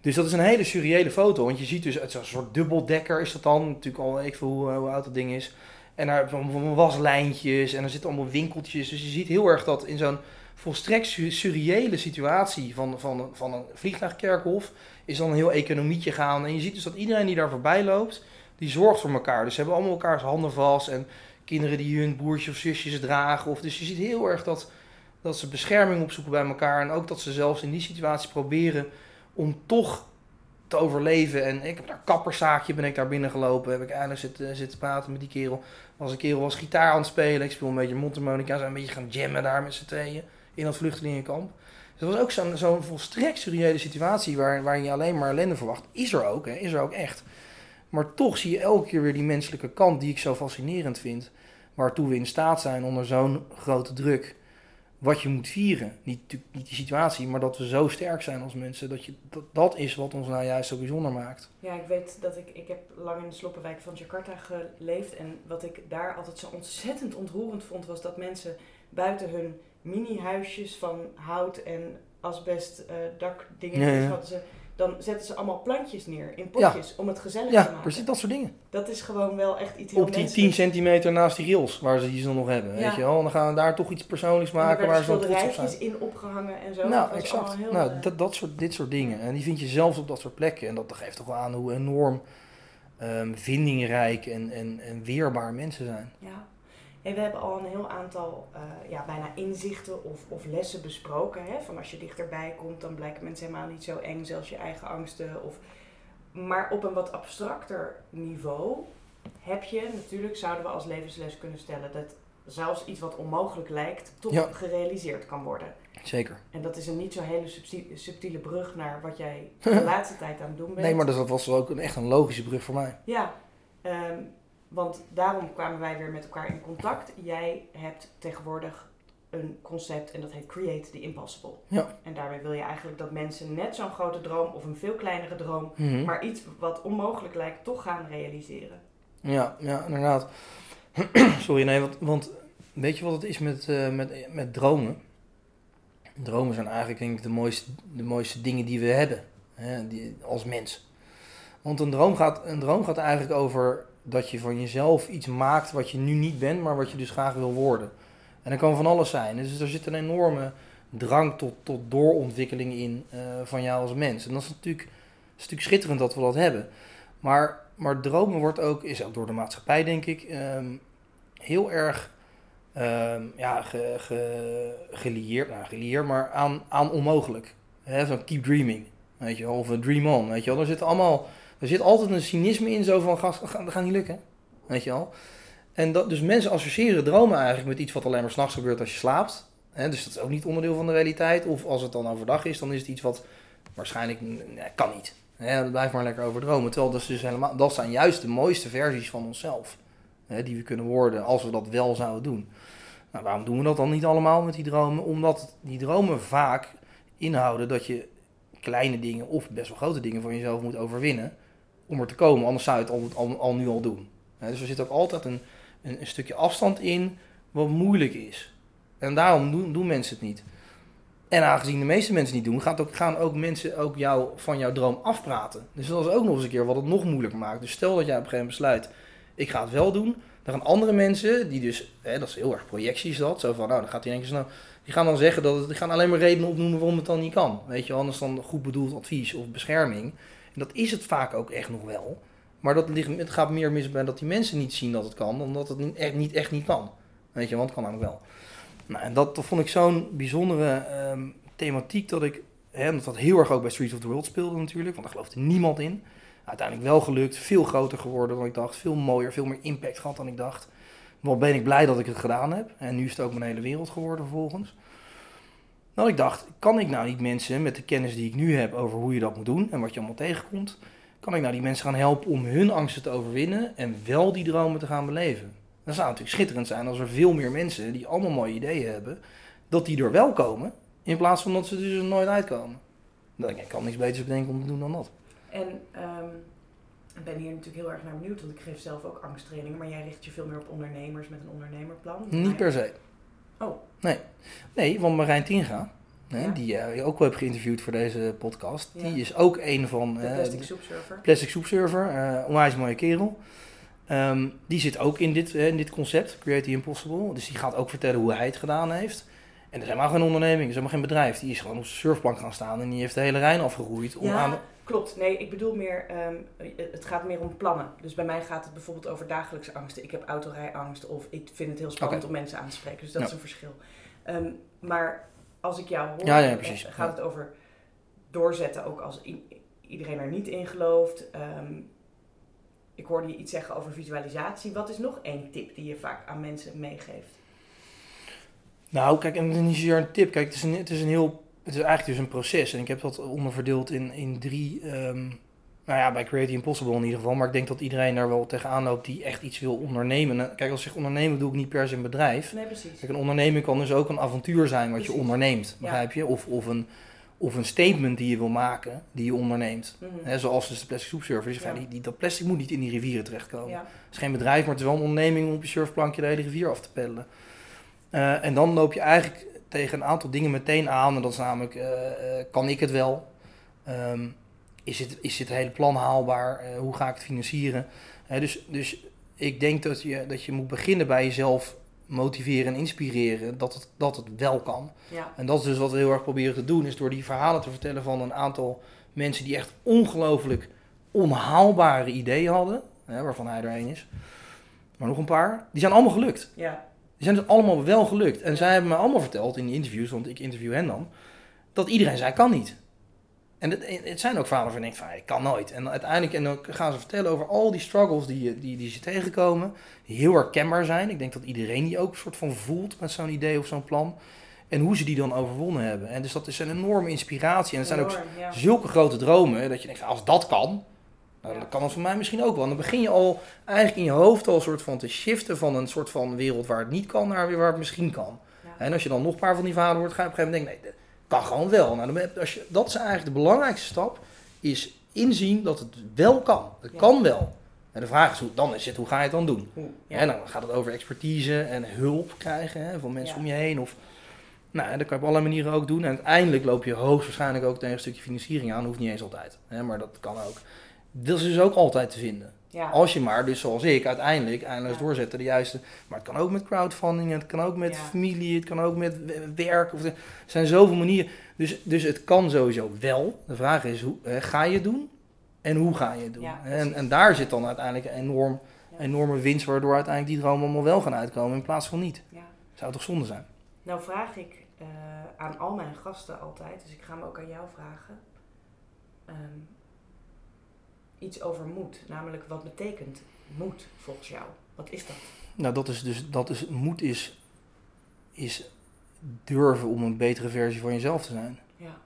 Dus dat is een hele surreële foto. Want je ziet dus, het is een soort dubbeldekker is dat dan. Natuurlijk al, ik veel hoe, hoe oud dat ding is. En daar waslijntjes en er zitten allemaal winkeltjes. Dus je ziet heel erg dat in zo'n volstrekt su- surreële situatie van, van, van een vliegtuigkerkhof is dan een heel economietje gaan. En je ziet dus dat iedereen die daar voorbij loopt, die zorgt voor elkaar. Dus ze hebben allemaal elkaars handen vast. En kinderen die hun broertjes of zusjes dragen. Of, dus je ziet heel erg dat, dat ze bescherming opzoeken bij elkaar. En ook dat ze zelfs in die situatie proberen om toch te overleven. En ik heb daar kapperszaakje, ben ik daar binnen gelopen. Heb ik eindelijk zitten, zitten praten met die kerel. Was een kerel was gitaar aan het spelen. Ik speel een beetje mondharmonica. Zijn een beetje gaan jammen daar met z'n tweeën. In dat vluchtelingenkamp. Dus dat was ook zo'n zo'n volstrekt surreële situatie waar, waar je alleen maar ellende verwacht. Is er ook, hè? is er ook echt. Maar toch zie je elke keer weer die menselijke kant die ik zo fascinerend vind. Waartoe we in staat zijn onder zo'n grote druk. Wat je moet vieren. Niet, niet die situatie, maar dat we zo sterk zijn als mensen. Dat, je, dat, dat is wat ons nou juist zo bijzonder maakt. Ja, ik weet dat ik, ik heb lang in de sloppenwijk van Jakarta geleefd. En wat ik daar altijd zo ontzettend ontroerend vond, was dat mensen buiten hun mini-huisjes van hout en asbest eh dakdingen Ja, ja. hadden ze, dan zetten ze allemaal plantjes neer in potjes om het gezellig te Ja, maken. precies dat soort dingen. Dat is gewoon wel echt iets heel Op die 10 menselijks. centimeter naast die rails waar ze die ze dan nog hebben. Ja. Weet je wel? En dan gaan we daar toch iets persoonlijks En er maken waar ze dan trots op zijn. in opgehangen en zo. Nou, exact. heel, nou, dat, dat soort, dit soort dingen. En die vind je zelfs op dat soort plekken. En dat geeft toch wel aan hoe enorm ehm, vindingrijk en, en, en weerbaar mensen zijn. Ja. Hey, we hebben al een heel aantal eh, ja, bijna inzichten of, of lessen besproken. Hè? Van als je dichterbij komt, dan blijken mensen helemaal niet zo eng, zelfs je eigen angsten. Of... Maar op een wat abstracter niveau heb je, natuurlijk zouden we als levensles kunnen stellen, dat zelfs iets wat onmogelijk lijkt, toch Ja. gerealiseerd kan worden. Zeker. En dat is een niet zo hele subti- subtiele brug naar wat jij de laatste tijd aan het doen bent. Nee, maar dat was ook een, echt een logische brug voor mij. Ja, ehm, want daarom kwamen wij weer met elkaar in contact. Jij hebt tegenwoordig een concept en dat heet Create the Impossible. Ja. En daarmee wil je eigenlijk dat mensen net zo'n grote droom of een veel kleinere droom, Mhm. maar iets wat onmogelijk lijkt, toch gaan realiseren. Ja, ja, inderdaad. Sorry, nee, want, want weet je wat het is met, eh, met, met dromen? Dromen zijn eigenlijk denk ik de mooiste, de mooiste dingen die we hebben hè, die, als mens. Want een droom, gaat, een droom gaat eigenlijk over dat je van jezelf iets maakt wat je nu niet bent, maar wat je dus graag wil worden. En dat kan van alles zijn. Dus er zit een enorme drang tot, tot doorontwikkeling in uh, van jou als mens. En dat is natuurlijk, natuurlijk schitterend dat we dat hebben. Maar, maar dromen wordt ook, is ook door de maatschappij denk ik, um, heel erg um, ja, ge, ge, gelieerd, nou gelieerd, maar aan, aan onmogelijk. Zo'n keep dreaming, weet je of dream on, weet je wel. Er zit allemaal, er zit altijd een cynisme in, zo van, dat gaat niet lukken, weet je wel. En dat, dus mensen associëren dromen eigenlijk met iets wat alleen maar s'nachts gebeurt als je slaapt. Dus dat is ook niet onderdeel van de realiteit. Of als het dan overdag is, dan is het iets wat waarschijnlijk kan niet. Blijf maar lekker over dromen. Terwijl dat, dus helemaal, dat zijn juist de mooiste versies van onszelf. Hè, die we kunnen worden als we dat wel zouden doen. Nou, waarom doen we dat dan niet allemaal met die dromen? Omdat die dromen vaak inhouden dat je kleine dingen of best wel grote dingen van jezelf moet overwinnen om er te komen. Anders zou je het al, al, nu al doen. dus er zit ook altijd een, een, een, stukje afstand in wat moeilijk is. En daarom doen, doen mensen het niet. En aangezien de meeste mensen niet doen, gaan ook mensen ook jou, van jouw droom afpraten. Dus dat is ook nog eens een keer wat het nog moeilijker maakt. Dus stel dat jij op een gegeven moment besluit, ik ga het wel doen. Dan gaan andere mensen, die dus, hè, dat is heel erg projecties dat, zo van, nou dan gaat hij denken, nou, die gaan dan zeggen dat het, die gaan alleen maar redenen opnoemen waarom het dan niet kan. Weet je, anders dan goed bedoeld advies of bescherming. En dat is het vaak ook echt nog wel. Maar dat ligt, het gaat meer mis bij dat die mensen niet zien dat het kan, dan dat het niet echt niet, echt niet kan. Weet je, want het kan namelijk wel. Nou, en dat, dat vond ik zo'n bijzondere um, thematiek dat ik, hè, dat dat heel erg ook bij Streets of the World speelde natuurlijk, want daar geloofde niemand in. Uiteindelijk wel gelukt, veel groter geworden dan ik dacht, veel mooier, veel meer impact gehad dan ik dacht. Wel ben ik blij dat ik het gedaan heb. En nu is het ook mijn hele wereld geworden vervolgens. Nou, ik dacht, kan ik nou niet mensen met de kennis die ik nu heb over hoe je dat moet doen en wat je allemaal tegenkomt, kan ik nou die mensen gaan helpen om hun angsten te overwinnen en wel die dromen te gaan beleven? Dan zou het natuurlijk schitterend zijn als er veel meer mensen die allemaal mooie ideeën hebben, dat die er wel komen, in plaats van dat ze dus er nooit uitkomen. Dan ik, ik kan niks beters bedenken om te doen dan dat. En um, ik ben hier natuurlijk heel erg naar benieuwd, want ik geef zelf ook angsttrainingen, maar jij richt je veel meer op ondernemers met een ondernemerplan. Niet per se. Oh. Nee, nee want Marijn Tinga, hè, die uh, je ook wel hebt geïnterviewd voor deze podcast, die is ook een van... De Plastic Soup Server. Plastic Soup Server, uh, onwijs mooie kerel. Um, die zit ook in dit, in dit concept, Create the Impossible. Dus die gaat ook vertellen hoe hij het gedaan heeft. En dat is helemaal geen onderneming, dat is helemaal geen bedrijf. Die is gewoon op zijn surfplank gaan staan en die heeft de hele Rijn afgeroeid. Om ja, aan klopt. Nee, ik bedoel meer, um, het gaat meer om plannen. Dus bij mij gaat het bijvoorbeeld over dagelijkse angsten. Ik heb autorijangst of ik vind het heel spannend okay. om mensen aan te spreken. Dus dat ja. is een verschil. Um, maar als ik jou hoor, ja, ja, precies. gaat het over doorzetten, ook als iedereen er niet in gelooft. Um, ik hoorde je iets zeggen over visualisatie. Wat is nog één tip die je vaak aan mensen meegeeft? Nou, kijk, en niet zozeer een tip. Kijk, het is, een, het is een heel. Het is eigenlijk dus een proces. En ik heb dat onderverdeeld in, in drie. Um, nou ja, bij Creative Impossible in ieder geval. Maar ik denk dat iedereen daar wel tegenaan loopt die echt iets wil ondernemen. Kijk, als ik zeg ondernemen, doe ik niet per se een bedrijf. Nee, precies. Kijk, een onderneming kan dus ook een avontuur zijn wat je onderneemt. Begrijp je? Of, of een of een statement die je wil maken, die je onderneemt. Mm -hmm. zoals dus de plastic soepsurfer. Ja. die, die, dat plastic moet niet in die rivieren terechtkomen. Ja. Het is geen bedrijf, maar het is wel een onderneming om op je surfplankje de hele rivier af te peddelen. Uh, en dan loop je eigenlijk tegen een aantal dingen meteen aan. En dat is namelijk, uh, uh, kan ik het wel? Um, is, dit, is dit hele plan haalbaar? hoe ga ik het financieren? dus, dus ik denk dat je, dat je moet beginnen bij jezelf motiveren en inspireren dat het, dat het wel kan. Ja. En dat is dus wat we heel erg proberen te doen, is door die verhalen te vertellen van een aantal mensen die echt ongelooflijk onhaalbare ideeën hadden, hè, waarvan hij er één is, maar nog een paar, die zijn allemaal gelukt. Ja. Die zijn dus allemaal wel gelukt. En zij hebben me allemaal verteld in die interviews, want ik interview hen dan, dat iedereen zei kan niet. En het, het zijn ook verhalen van ik van ik kan nooit. En uiteindelijk en dan gaan ze vertellen over al die struggles die, die, die ze tegenkomen. Die heel herkenbaar zijn. Ik denk dat iedereen die ook een soort van voelt met zo'n idee of zo'n plan. En hoe ze die dan overwonnen hebben. En dus dat is een enorme inspiratie. En het zijn ook zulke grote dromen. Dat je denkt, als dat kan, nou, dan kan het voor mij misschien ook wel. Dan begin je al eigenlijk in je hoofd al een soort van te shiften van een soort van wereld waar het niet kan naar weer waar het misschien kan. Ja. En als je dan nog een paar van die verhalen hoort, ga je op een gegeven moment denken, nee, kan gewoon wel. Nou, dan, als je, dat is eigenlijk de belangrijkste stap, is inzien dat het wel kan. Het Ja. kan wel. En de vraag is, hoe, dan is het, hoe ga je het dan doen? En dan gaat het over expertise en hulp krijgen hè, van mensen om je heen. Of, nou, dat kan je op allerlei manieren ook doen. En uiteindelijk loop je hoogstwaarschijnlijk ook tegen een stukje financiering aan. Hoeft niet eens altijd, hè, maar dat kan ook. Dat is dus ook altijd te vinden. Ja. Als je maar, dus zoals ik, uiteindelijk eindeloos Ja. doorzetten de juiste. Maar het kan ook met crowdfunding, het kan ook met Ja. familie, het kan ook met werk. Of, er zijn zoveel manieren. Dus, dus het kan sowieso wel. De vraag is, hoe, ga je het doen? En hoe ga je het doen? En, en daar zit dan uiteindelijk een enorm, enorme winst, waardoor uiteindelijk die dromen allemaal wel gaan uitkomen in plaats van niet. Ja. Zou toch zonde zijn? Nou vraag ik eh, aan al mijn gasten altijd, dus ik ga hem ook aan jou vragen. ehm, iets over moed. Namelijk, wat betekent moed volgens jou? Wat is dat? Nou, dat is dus, dat is, moed is, is durven om een betere versie van jezelf te zijn. Ja.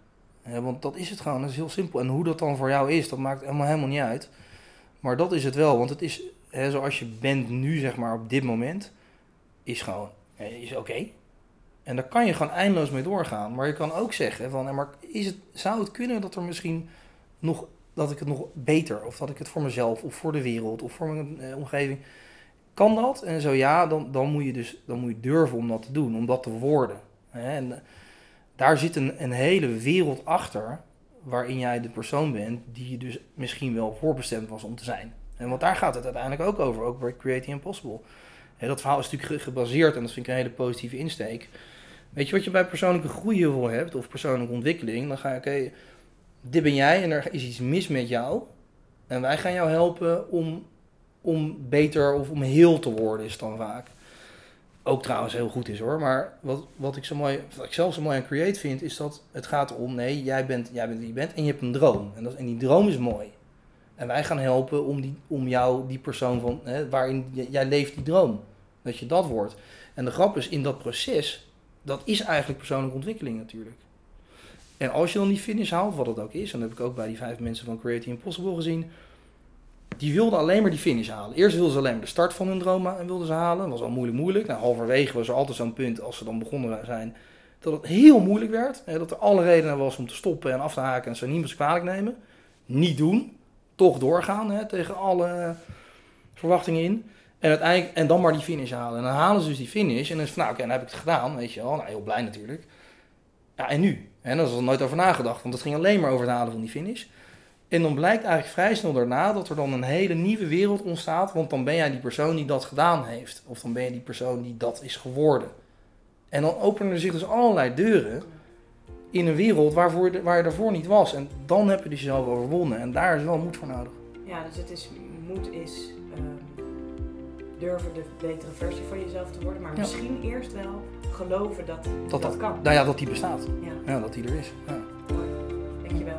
Ja, want dat is het gewoon, dat is heel simpel. En hoe dat dan voor jou is, dat maakt helemaal, helemaal niet uit. Maar dat is het wel, want het is hè, zoals je bent nu, zeg maar, op dit moment, is gewoon, is oké. En daar kan je gewoon eindeloos mee doorgaan. Maar je kan ook zeggen van, maar is het, zou het kunnen dat er misschien nog, dat ik het nog beter, of dat ik het voor mezelf, of voor de wereld, of voor mijn eh, omgeving, kan dat? En zo ja, dan, dan moet je dus, dan moet je durven om dat te doen, om dat te worden. Hè? En, eh, daar zit een, een hele wereld achter waarin jij de persoon bent die je dus misschien wel voorbestemd was om te zijn. En want daar gaat het uiteindelijk ook over, ook bij Creating Impossible. Dat verhaal is natuurlijk ge- gebaseerd, en dat vind ik een hele positieve insteek. Weet je wat je bij persoonlijke groei heel veel hebt, of persoonlijke ontwikkeling, dan ga je, oké, dit ben jij en er is iets mis met jou. En wij gaan jou helpen om, om beter of om heel te worden, is dan vaak. Ook trouwens heel goed is hoor. Maar wat, wat, ik zo mooi, wat ik zelf zo mooi aan Create vind, is dat het gaat om, nee, jij bent, jij bent wie je bent en je hebt een droom. En, dat, en die droom is mooi. En wij gaan helpen om, die, om jou, die persoon van, hè, waarin jij leeft die droom. Dat je dat wordt. En de grap is, in dat proces, dat is eigenlijk persoonlijke ontwikkeling natuurlijk. En als je dan die finish haalt, wat het ook is, en dat heb ik ook bij die vijf mensen van Creating Impossible gezien, die wilden alleen maar die finish halen. Eerst wilden ze alleen maar de start van hun droom ha- wilden ze halen. Dat was al moeilijk moeilijk. Nou, halverwege was er altijd zo'n punt, als ze dan begonnen zijn, dat het heel moeilijk werd. Dat er alle redenen was om te stoppen en af te haken en ze niemand kwalijk nemen. Niet doen. Toch doorgaan hè, tegen alle eh, verwachtingen in. En, uiteindelijk, en dan maar die finish halen. En dan halen ze dus die finish. En dan is van, nou oké, dan heb ik het gedaan. Weet je wel. Nou, heel blij natuurlijk. Ja, en nu? En daar is er nooit over nagedacht. Want het ging alleen maar over het halen van die finish. En dan blijkt eigenlijk vrij snel daarna dat er dan een hele nieuwe wereld ontstaat. Want dan ben jij die persoon die dat gedaan heeft. Of dan ben je die persoon die dat is geworden. En dan openen er zich dus allerlei deuren in een wereld waarvoor waar je daarvoor niet was. En dan heb je dus jezelf overwonnen. En daar is wel moed voor nodig. Ja, dus het is, moed is ehm, durven de betere versie van jezelf te worden. Maar Ja. misschien eerst wel geloven dat dat, Dat kan. Nou ja, dat die bestaat. Ja, Ja, dat die er is. Ja, mooi. Dankjewel.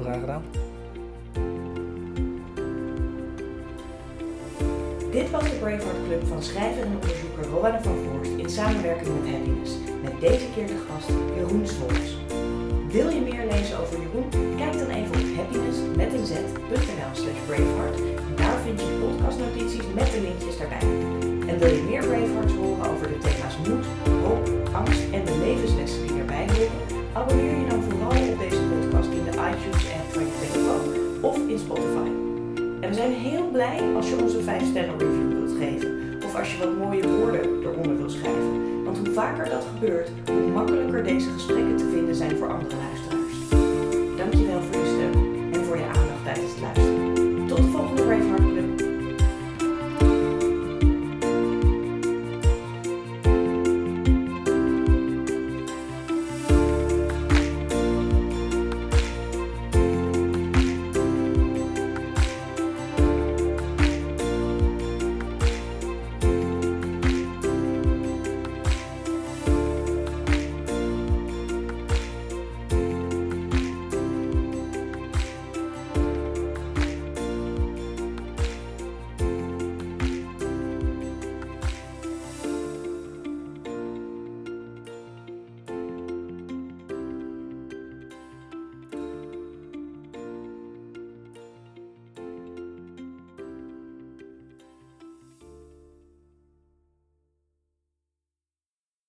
graag gedaan. Dit was de Braveheart Club van schrijver en onderzoeker Rowanne van Voorst in samenwerking met Happiness. Met deze keer de gast Jeroen Swolks. Wil je meer lezen over Jeroen? Kijk dan even op happiness.nl slash braveheart. Vind je de podcastnotities met de linkjes daarbij. En wil je meer Bravehearts horen over de thema's moed, hoop, angst en de levenslessen die erbij horen? Abonneer je dan vooral op deze podcast in de iTunes-app van je telefoon of in Spotify. En we zijn heel blij als je ons een 5 sterren review wilt geven. Of als je wat mooie woorden eronder wilt schrijven. Want hoe vaker dat gebeurt, hoe makkelijker deze gesprekken te vinden zijn voor anderen.